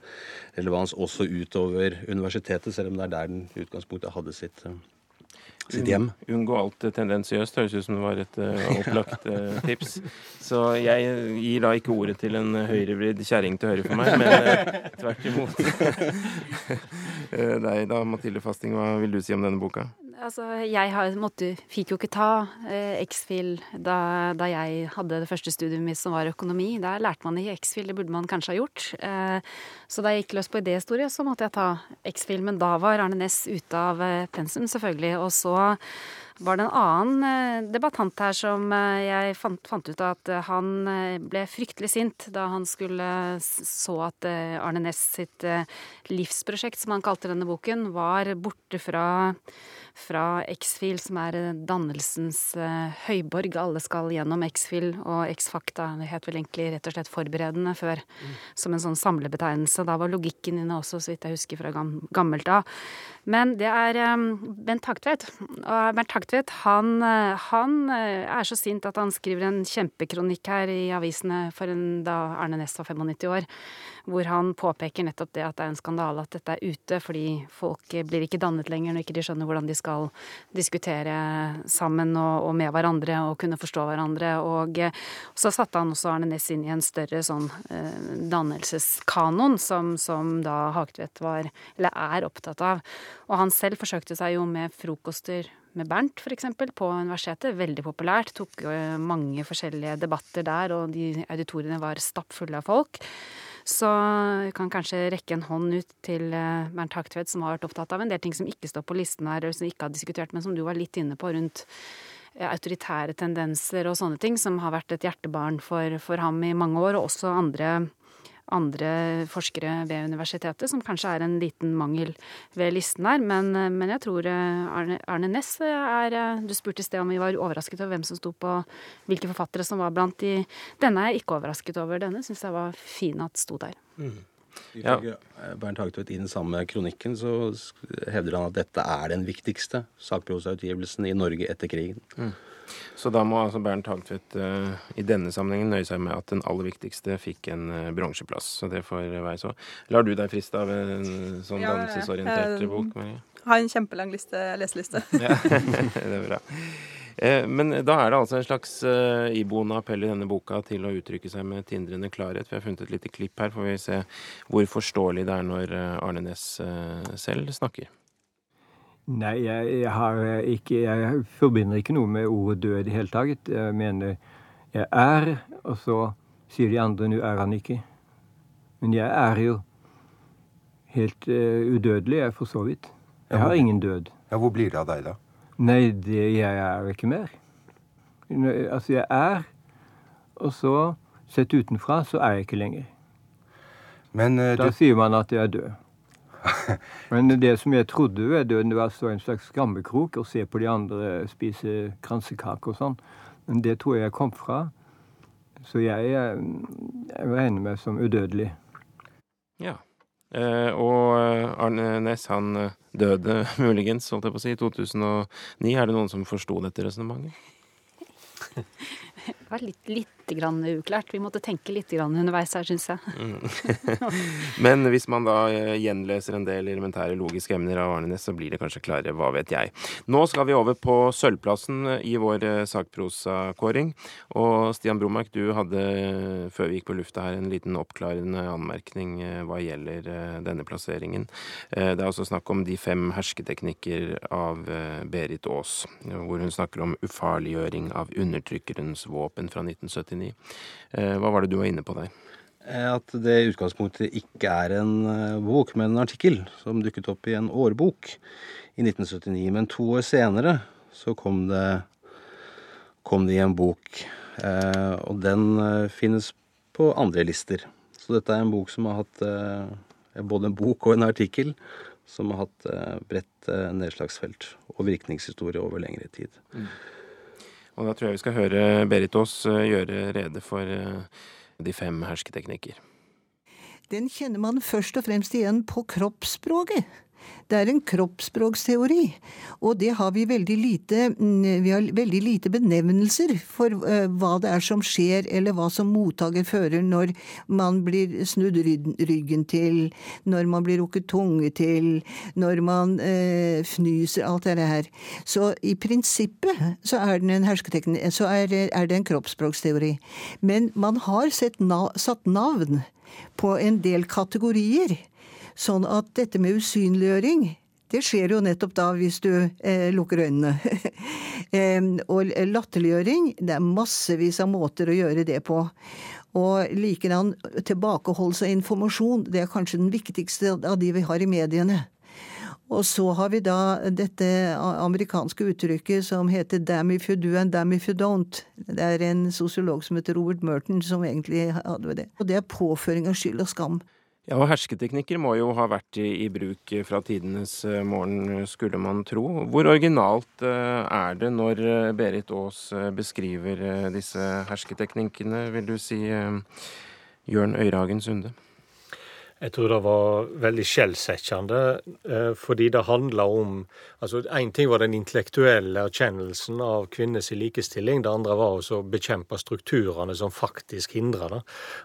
relevans også utover universitetet, selv om det er der den utgangspunktet hadde sitt sitt hjem. Unngå alt tendensiøst høres ut som det var et uh, opplagt uh, tips. Så jeg gir da ikke ordet til en høyrevridd kjerring til høyre for meg, men uh, tvert imot. Deg da, Mathilde Fasting, hva vil du si om denne boka? Altså, jeg har, måtte, fikk jo ikke ta eh, X-FIL da, da, jeg hadde det første studiet mitt som var økonomi. Der lærte man ikke X-FIL, det burde man kanskje ha gjort. Eh, så da jeg gikk løs på idéhistorie, så måtte jeg ta X-FIL. Men da var Arne Næss ute av eh, pensum, selvfølgelig. Og så var det en annen eh, debattant her som eh, jeg fant, fant, ut at eh, han ble fryktelig sint da han skulle så at Arne Næss sitt livsprosjekt, som han kalte denne boken, var borte fra fra X-Fil, som er dannelsens høyborg. Alle skal gjennom X-Fil og X-Fakta. Det het vel egentlig rett og slett forberedende før, mm. som en sånn samlebetegnelse. Da var logikken inne også, så vidt jeg husker fra gammelt av. Men det er Bent Hagtvedt. Bernt Hagtvedt, han, uh, han uh, er så sint at han skriver en kjempekronikk her i avisene for en, da Arne Næss var 95 år hvor han påpeker nettopp det at det er en skandale at dette er ute, fordi folk blir ikke dannet lenger når ikke de skjønner hvordan de skal diskutere sammen og, og med hverandre og kunne forstå hverandre. Og så satte han også Arne Næss inn i en større sånn eh, dannelseskanon som, som da Hagtvedt var, eller er, opptatt av. Og han selv forsøkte seg jo med frokoster med Bernt f.eks. på universitetet. Veldig populært. Tok mange forskjellige debatter der, og de auditoriene var stappfulle av folk. Så vi kan kanskje rekke en hånd ut til eh, Bernt Haktvedt, som har vært opptatt av en del ting som ikke står på listen her, eller som ikke har diskutert, men som du var litt inne på rundt eh, autoritære tendenser og sånne ting, som har vært et hjertebarn for, for ham i mange år, og også andre andre forskere ved universitetet, som kanskje er en liten mangel ved listen her. Men, men jeg tror eh, Arne, Arne Næss er eh, Du spurte i sted om vi var overrasket over hvem som sto på hvilke forfattere som var blant de Denne er jeg ikke overrasket over. Denne syns jeg var fin at sto der. Mm. Ifølge ja. Bernt Hagtvedt i den samme kronikken så hevder han at dette er den viktigste sakprosautgivelsen i Norge etter krigen. Mm. Så da må altså Bernt Hagtvedt uh, i denne sammenhengen nøye seg med at den aller viktigste fikk en uh, bronseplass. Så det får være så. Lar du deg friste av en sånn ja, dannelsesorientert bok, Marie? Har en kjempelang liste, leseliste. ja, det er bra. Men da er det altså en slags iboende appell i denne boka til å uttrykke seg med tindrende klarhet. Vi har funnet et lite klipp her, får vi se hvor forståelig det er når Arne Næss selv snakker. Nei, jeg, jeg, har ikke Jeg forbinder ikke noe med ordet død i det hele tatt. Jeg mener jeg er, og så sier de andre nå er han ikke. Men jeg er jo helt uh, udødelig, jeg, for så vidt. Jeg har ingen død. Ja, Hvor blir det av deg, da? Nei, det, jeg er ikke mer. Altså, jeg er, og så, sett utenfra, så er jeg ikke lenger. Men uh, Da du sier man at jeg er død. Men det som jeg trodde ved døden, det var å stå i en slags skammekrok og se på de andre spise kransekake og sånn. Men det tror jeg jeg kom fra. Så jeg, eh, jeg regner meg som udødelig. Ja. Eh, og eh, Arne Næss, han eh, døde muligens, holdt jeg på å si, i 2009. Er det noen som forsto dette resonnementet? Det var litt, litt grann uklart. Vi måtte tenke litt grann underveis her, syns jeg. Men hvis man da gjenløser gjenleser en del elementære logiske emner av Arne Næss, så blir det kanskje klarere, hva vet jeg. Nå skal vi over på sølvplassen i vår eh, sakprosakåring. Og Stian Bromark, du hadde før vi gikk på lufta her en liten oppklarende anmerkning eh, hva gjelder eh, denne plasseringen. Eh, Det er altså snakk om de fem hersketeknikker av eh, Berit Aas, hvor hun snakker om ufarliggjøring av undertrykkerens våpen fra 1979. Eh, Hva var det du var inne på der? Eh, At det i utgangspunktet ikke er en eh, bok, men en artikkel som dukket opp i en årbok i 1979. Men to år senere så kom det, kom det i en bok, og den finnes på andre lister. Så dette er en bok som har hatt både en bok og en artikkel som har hatt bredt nedslagsfelt og virkningshistorie over lengre tid. Og da tror jeg vi skal høre Berit Aas eh, gjøre rede for eh, de fem hersketeknikker. Den kjenner man først og fremst igjen på kroppsspråket. Det er en kroppsspråksteori, og det har vi veldig lite mm, Vi har veldig lite benevnelser for eh, hva det er som skjer, eller hva som mottaker fører når man blir snudd ryggen til, når man blir rukket tunge til, når man eh, fnyser, alt det her. Så i prinsippet så er, en så er, er det en kroppsspråksteori. Men man har sett na satt navn på en del kategorier. Sånn at dette med usynliggjøring, det skjer jo nettopp da hvis du eh, lukker øynene. eh, og latterliggjøring, det er massevis av måter å gjøre det på. Og likedan tilbakeholdelse av informasjon, det er kanskje den viktigste av de vi har i mediene. Og så har vi da dette amerikanske uttrykket som heter 'damn if you do and damn if you don't'. Det er en sosiolog som heter Robert Merton som egentlig hadde det. Og det er påføring av skyld og skam. Ja, og hersketeknikker må jo ha vært i, i bruk fra tidenes eh, morgen, skulle man tro. Hvor originalt eh, er det når eh, Berit Aas eh, beskriver eh, disse hersketeknikkene, vil du si, eh, Jørn Øyrehagen Sunde? Jeg tror det var veldig skjellsettende, eh, fordi det handla om altså Én ting var den intellektuelle erkjennelsen av kvinners likestilling, det andre var å bekjempe strukturene som faktisk hindrer det.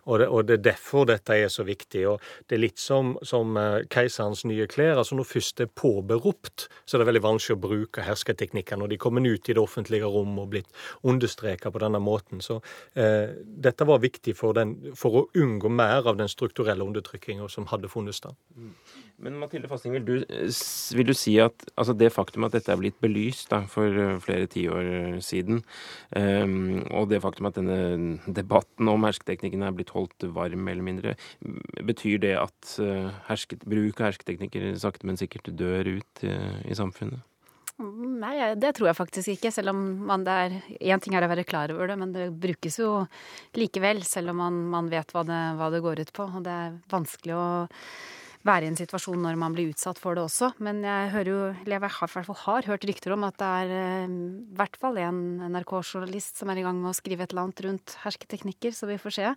Og, det. og det er derfor dette er så viktig. og Det er litt som, som eh, keiserens nye klær. altså Når først det er påberopt, så er det veldig vanskelig å bruke hersketeknikker når de kommer ut i det offentlige rom og blitt understreka på denne måten. Så eh, dette var viktig for, den, for å unngå mer av den strukturelle undertrykkinga som hadde funnet da. Men Mathilde Fasting, vil du, eh, vil du si at altså det faktum at dette er blitt belyst da, for eh, flere tiår siden, um, og det faktum at denne debatten om hersketeknikken er blitt holdt varm, eller mindre, betyr det at eh, hersket, bruk av hersketeknikker sakte, men sikkert dør ut eh, i samfunnet? Nei, det tror jeg faktisk ikke. Selv om man det Én ting er å være klar over det, men det brukes jo likevel. Selv om man, man vet hva det, hva det går ut på. Og det er vanskelig å være i en situasjon når man blir utsatt for det også. Men jeg hører jo, eller jeg har, fall har hørt rykter om at det er eh, i hvert fall en NRK-journalist som er i gang med å skrive et eller annet rundt hersketeknikker, så vi får se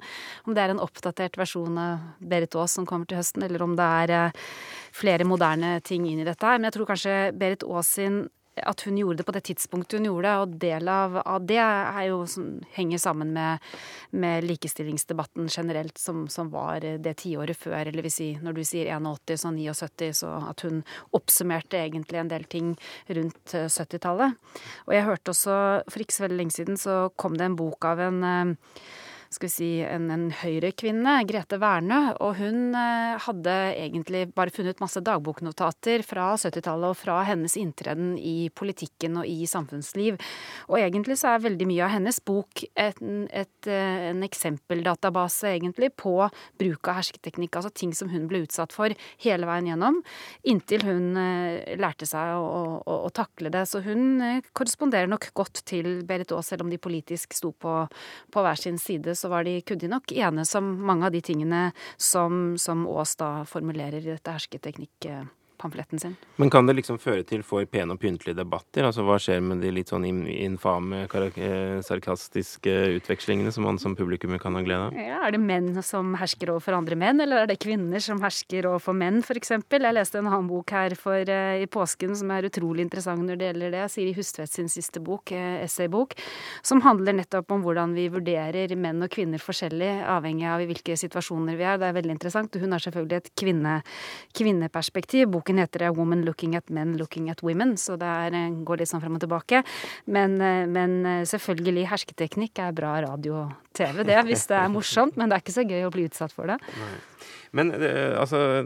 om det er en oppdatert versjon av Berit Aas som kommer til høsten, eller om det er eh, flere moderne ting inn i dette her. Men jeg tror kanskje Berit Aas sin at hun gjorde det på det tidspunktet hun gjorde det, og del av, av det jo, som henger sammen med, med likestillingsdebatten generelt, som, som var det tiåret før, eller si når du sier 81, så 79, så at hun oppsummerte egentlig en del ting rundt eh, 70-tallet. Og jeg hørte også, for ikke så veldig lenge siden, så kom det en bok av en eh, skal vi si, en, en høyrekvinne, Grete Wernø. Og hun eh, hadde egentlig bare funnet masse dagboknotater fra 70-tallet og fra hennes inntreden i politikken og i samfunnsliv. Og egentlig så er veldig mye av hennes bok et, et, eh, en eksempeldatabase egentlig på bruk av hersketeknikk, altså ting som hun ble utsatt for hele veien gjennom, inntil hun eh, lærte seg å, å, å takle det. Så hun korresponderer nok godt til Berit Aas, selv om de politisk sto på, på hver sin side, så var de, kunne de nok enes om mange av de tingene som, som Aas da formulerer i dette hersketeknikk pamfletten sin. Men kan det liksom føre til for pene og pyntelige debatter? Altså Hva skjer med de litt sånn infame, eh, sarkastiske utvekslingene som man som publikum kan ha glede av? Ja, er det menn som hersker overfor andre menn, eller er det kvinner som hersker overfor menn, f.eks.? Jeg leste en annen bok her for, uh, i påsken som er utrolig interessant når det gjelder det. Siri Hustvedt sin siste bok, uh, essaybok, som handler nettopp om hvordan vi vurderer menn og kvinner forskjellig, avhengig av i hvilke situasjoner vi er. Det er veldig interessant. Hun har selvfølgelig et kvinne, kvinneperspektiv. Boken Boken heter det 'Woman Looking at Men Looking at Women', så det er, eh, går litt sånn frem og tilbake. Men, eh, men eh, selvfølgelig, hersketeknikk er bra radio og TV, det, hvis det er morsomt. Men det er ikke så gøy å bli utsatt for det. Nei. Men altså,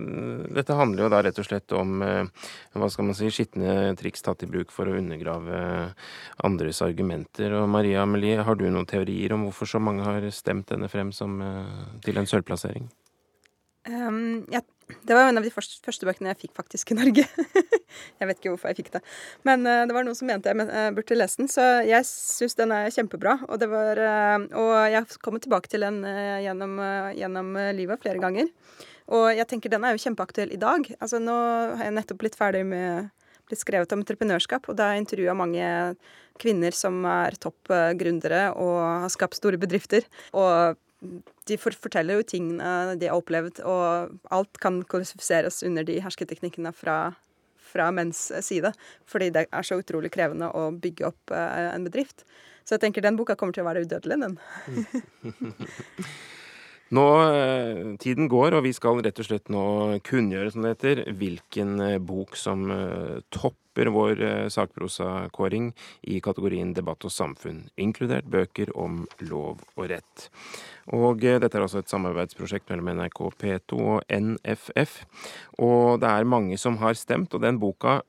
dette handler jo da rett og slett om hva skal man si, skitne triks tatt i bruk for å undergrave andres argumenter. Og Maria Amelie, har du noen teorier om hvorfor så mange har stemt denne frem som, til en sølvplassering? Um, jeg det var en av de første, bøkene jeg fikk faktisk i Norge. jeg vet ikke hvorfor jeg fikk det. Men uh, det var noen som mente jeg uh, burde lese den, så jeg syns den er kjempebra. Og, var, uh, og jeg kommer tilbake til den gjennom, gjennom, livet flere ganger. Og jeg tenker den er jo kjempeaktuell i dag. Altså Nå har jeg nettopp blitt ferdig med blitt skrevet om entreprenørskap, og da har jeg intervjua mange kvinner som er topp gründere og har skapt store bedrifter. Og de forteller jo tingene de har opplevd, og alt kan kvalifiseres under de hersketeknikkene fra, fra menns side. Fordi det er så utrolig krevende å bygge opp uh, en bedrift. Så jeg tenker den boka kommer til å være udødelig, den. Nå, eh, Tiden går, og vi skal rett og slett nå kunngjøre som det heter, hvilken eh, bok som topper vår eh, sakprosakåring i kategorien debatt og samfunn, inkludert bøker om lov og rett. Og eh, dette er altså et samarbeidsprosjekt mellom NRK P2 og NFF. Og det er mange som har stemt, og den boka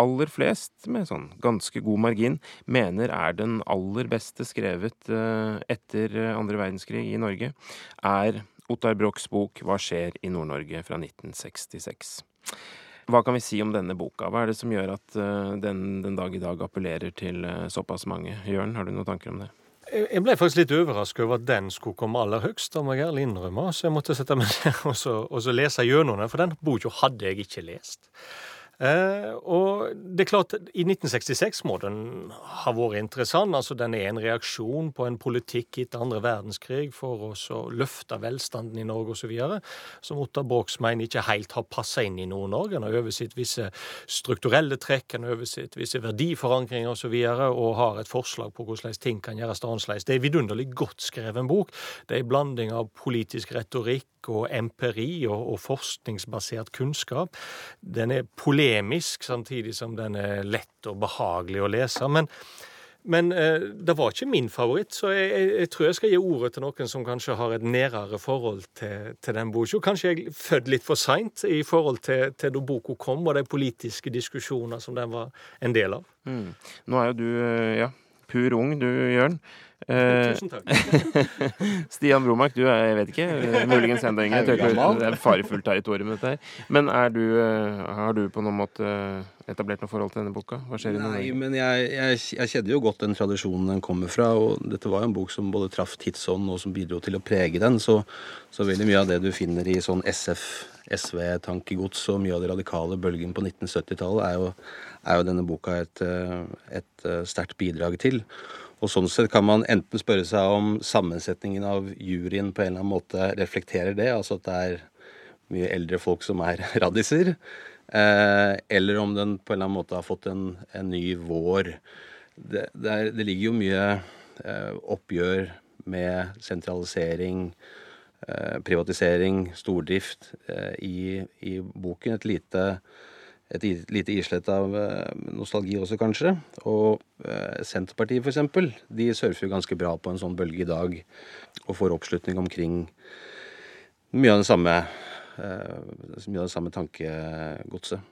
aller flest, med sånn ganske god margin, mener er den aller beste skrevet eh, etter andre verdenskrig i Norge, er Ottar Brochs bok 'Hva skjer i Nord-Norge?' fra 1966. Hva kan vi si om denne boka? Hva er det som gjør at uh, den den dag i dag appellerer til såpass mange? Jørn, har du noen tanker om det? Jeg ble faktisk litt overrasket over at den skulle komme aller høgst, må jeg ærlig innrømme. Så jeg måtte sette meg ned og, så, og så lese gjennom den, for den boka hadde jeg ikke lest. Eh, og det er klart, i 1966 må den ha vært interessant. altså Den er en reaksjon på en politikk etter andre verdenskrig for å løfte velstanden i Norge osv. Som Ottar Brox mener ikke helt har passa inn i Nord-Norge. Han har oversett visse strukturelle trekk, han har oversett visse verdiforankringer osv. Og, så videre, og har et forslag på hvordan ting kan gjøres annerledes. Det er vidunderlig godt skrevet bok. Det er en blanding av politisk retorikk og empiri og, og forskningsbasert kunnskap. Den er polemisk, samtidig som den er lett og behagelig å lese. men men eh, det var ikke min favoritt, så jeg, jeg, jeg, tror jeg skal gi ordet til noen som kanskje har et nærere forhold til, til den boka. Kanskje jeg født litt for seint i forhold til, til da boka kom, og de politiske diskusjoner som den var en del av. Mm. Nå er jo du eh, ja, pur ung, du Jørn. Eh, Tusen takk. Stian Bromark, du er, jeg vet ikke, muligens enda yngre. Det er farefullt territorium, dette her. Men du, eh, har du på noen måte etablert noe forhold til denne boka? Hva skjer i Nei, men jeg, jeg, jeg kjenner jo godt den tradisjonen den kommer fra. Og dette var jo en bok som både traff tidsånden og som bidro til å prege den. Så, så veldig mye av det du finner i sånn SF, SV-tankegods og mye av det radikale bølgen på 1970-tallet, er, er, jo denne boka et, eh, et sterkt bidrag til. Og sånn sett kan man enten spørre seg om sammensetningen av juryen på en eller annen måte reflekterer det, altså at det er mye eldre folk som er radiser, eh, eller om den på en eller annen måte har fått en, en ny vår. Det, det, er, det, ligger jo mye eh, oppgjør med sentralisering, eh, privatisering, stordrift i, i, boken. Et lite et lite islett av nostalgi også, kanskje. Og Senterpartiet, f.eks., de surfer jo ganske bra på en sånn bølge i dag og får oppslutning omkring mye av det samme, mye av det samme tankegodset.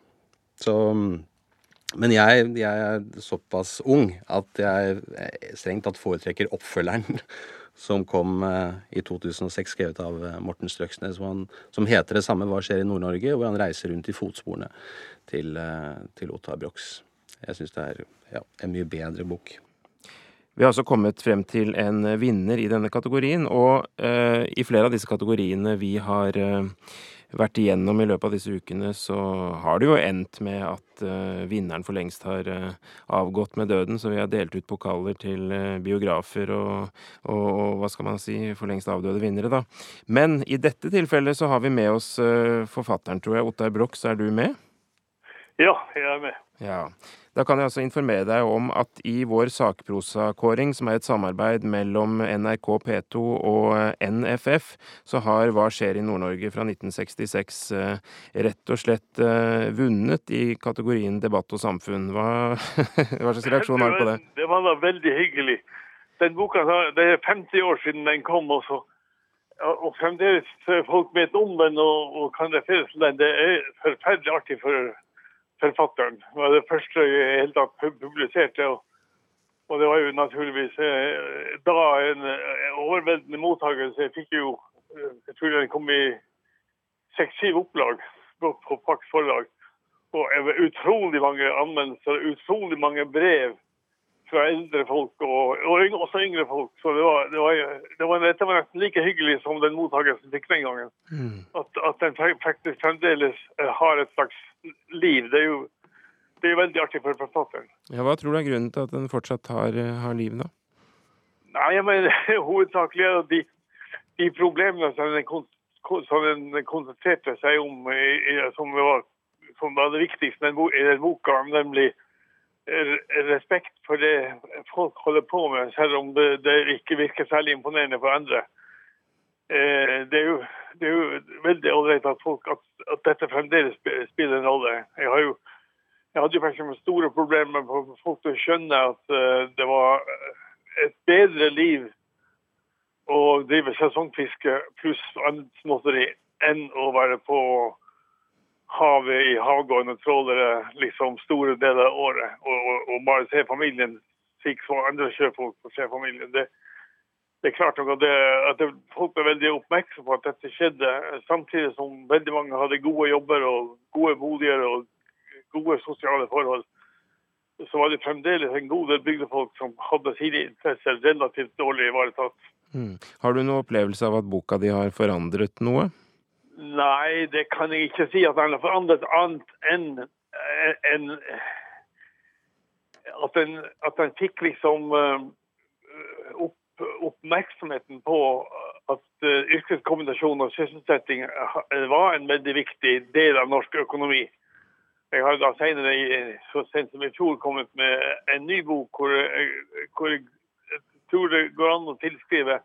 Så men jeg, jeg, er såpass ung at jeg strengt tatt foretrekker oppfølgeren som kom eh, i 2006, skrevet av eh, Morten Strøksnes, som heter det samme 'Hva skjer i Nord-Norge?', hvor han reiser rundt i fotsporene til, eh, til Ottar Brox. Jeg syns det er ja, en mye bedre bok. Vi har altså kommet frem til en vinner i denne kategorien, og eh, i flere av disse kategoriene vi har eh, vært igjennom i løpet av disse ukene, så har det jo endt med at uh, vinneren for lengst har uh, avgått med døden. Så vi har delt ut pokaler til uh, biografer og, og, og, hva skal man si, for lengst avdøde vinnere, da. Men i dette tilfellet så har vi med oss forfatteren, tror jeg. Ottar Brox, er du med? Ja, jeg er med. Ja. Da kan jeg altså informere deg om at i vår sakprosakåring, som er et samarbeid mellom NRK P2 og NFF, så har Hva skjer i Nord-Norge fra 1966 eh, rett og slett eh, vunnet i kategorien debatt og samfunn. Hva, hva slags reaksjon har du på det? Det var da veldig hyggelig. Den boka, Det er 50 år siden den kom også. Og fremdeles folk vet om den og, og kan referere til den. Det er forferdelig artig for forfatteren. Det var det første jeg helt tatt publiserte. Og, det var jo naturligvis eh, da en eh, overveldende mottakelse. Jeg fikk jo eh, Jeg tror den kom i seks-syv opplag på, på Pax forlag. Og utrolig mange anmeldelser, utrolig mange brev fra eldre folk og, og også yngre folk. Så det var, det, var, det, var, dette var, nesten like hyggelig som den mottakelsen fikk den gangen. Mm. At, at, den faktisk fremdeles har et slags liv. Det er jo det er veldig artig for forfatteren. Ja, Hva tror du er grunnen til at den fortsatt har, har liv, da? Nei, jeg mener Hovedsakelig er de, de problemene som den, som den, konsentrerte seg om, som var, som var det viktigste i den boka, nemlig respekt for det folk holder på med, selv om det, det ikke virker særlig imponerende for andre. Eh, det er jo, det er jo veldig ålreit at, at, at, dette fremdeles spiller en rolle. Jeg, jo, jeg hadde jo faktisk store problemer med folk til å skjønne at uh, det var et bedre liv å drive sesongfiske pluss annet småtteri enn å være på havet i havgående trålere liksom store deler av året. Og, og, og bare se familien Fikk så andre sjøfolk får se. Det, det er klart at, det, at det, folk er veldig oppmerksom på at dette skjedde, samtidig som veldig mange hadde gode jobber og gode boliger og gode sosiale forhold. Så var det fremdeles en god del bygdefolk som hadde sine interesser relativt dårlig ivaretatt. Mm. Har du noen opplevelse av at boka di har forandret noe? Nei, det kan jeg ikke si at han har forandret annet enn en, at, en, at han fikk liksom uh, opp oppmerksomheten på at uh, yrkeskombinasjon og sysselsetting eh, var en veldig viktig del av norsk økonomi. Jeg har da senere, så sent som i fjor, kommet med en ny bok hvor, hvor jeg tror det går an å tilskrive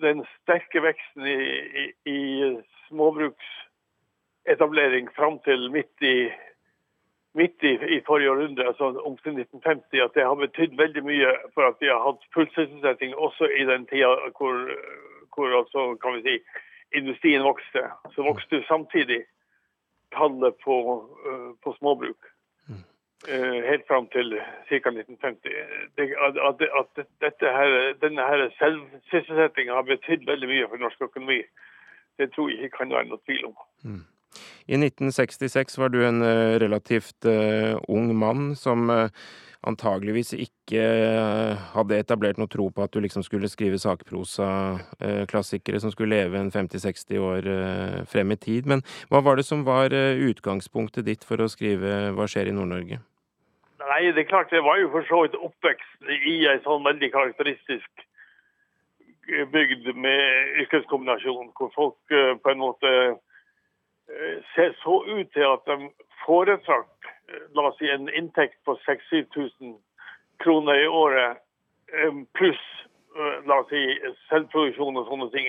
den sterke veksten i, i, i småbruksetablering fram til midt i midt i, forrige århundre, altså omkring 1950, at det har betydd veldig mye for at vi har hatt full sysselsetting også i den tida hvor, hvor altså, kan vi si, industrien vokste. Så vokste samtidig tallet på, uh, på småbruk. Uh, helt fram til ca. 1950. Det, at, at, at her, denne her selvsysselsettinga har betydd veldig mye for norsk økonomi, det tror jeg ikke kan være noe tvil om. Mm. I 1966 var du en eh, relativt uh, ung mann som uh, antageligvis ikke uh, hadde etablert noe tro på at du liksom skulle skrive sakprosa-klassikere som skulle leve en 50-60 år frem i tid. Men hva var det som var utgangspunktet ditt for å skrive 'Hva skjer i Nord-Norge'? Nei, det er klart det var jo for så vidt oppvekst i ei sånn veldig karakteristisk bygd med yrkeskombinasjon, hvor folk på en måte Eh, ser så ut til at de foretrakk eh, la oss si, en inntekt på 6000-7000 kroner i året eh, pluss la oss si, selvproduksjon og sånne ting,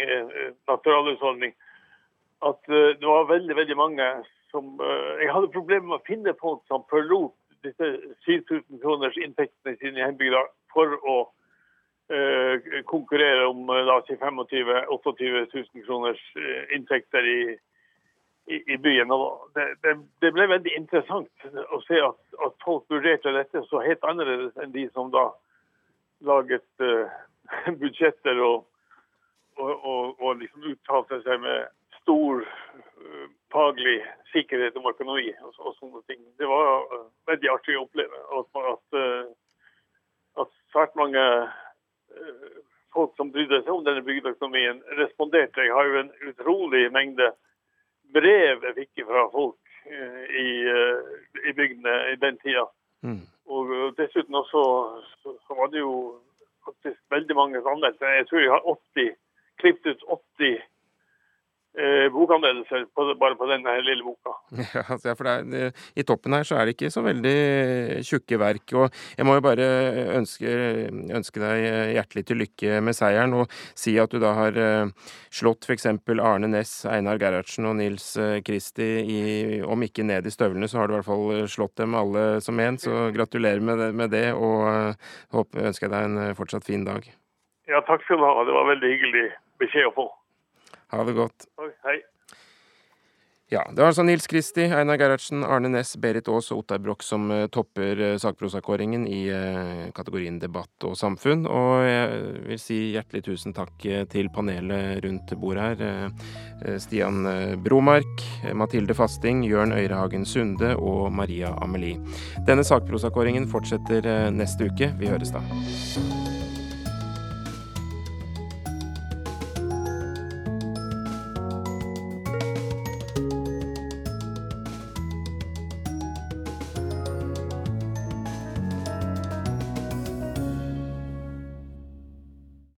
naturalhusholdning. At det var veldig veldig mange som Jeg hadde problemer med å finne folk som forlot disse 7000 kroners inntektene sine i hjembygda for å konkurrere om da, 25 28 000 kroners inntekter i, i, i byen. Det, det, det, ble veldig interessant å se at, at, folk vurderte dette så helt annerledes enn de som da laget uh, budsjetter og, og, og, og liksom uttalte seg med stor uh, faglig sikkerhet om økonomi og, og, sånne ting. Det var uh, veldig artig å oppleve at, at, at svært mange folk som brydde seg om denne bygdeøkonomien, responderte. Jeg har jo en utrolig mengde brev jeg fikk fra folk i, i bygdene i den tida. Mm. Og dessuten også så, så, var det jo faktisk veldig mange anmeldelser. Jeg tror jeg har 80, klippet ut 80 eh, bokanmeldelser bare på denne lille boka. Ja, altså, for er, I toppen her så er det ikke så veldig tjukke verk. og Jeg må jo bare ønske, ønske deg hjertelig til lykke med seieren, og si at du da har eh, slått f.eks. Arne Næss, Einar Gerhardsen og Nils Kristi eh, i, om ikke ned i støvlene, så har du i hvert fall slått dem alle som en. Så gratulerer med det, med det og eh, håper, ønsker jeg deg en fortsatt fin dag. Ja, takk skal du ha. Det var veldig hyggelig beskjed å få. Ha det godt. Hei. Ja, Det var altså Nils Kristi, Einar Gerhardsen, Arne Næss, Berit Aas og Ottar Broch som eh, topper eh, sakprosakåringen i eh, kategorien debatt og samfunn. Og jeg vil si hjertelig tusen takk til panelet rundt bordet her. Stian Bromark, Mathilde Fasting, Jørn Øyrehagen Sunde og Maria Amelie. Denne sakprosakåringen fortsetter neste uke. Vi høres da.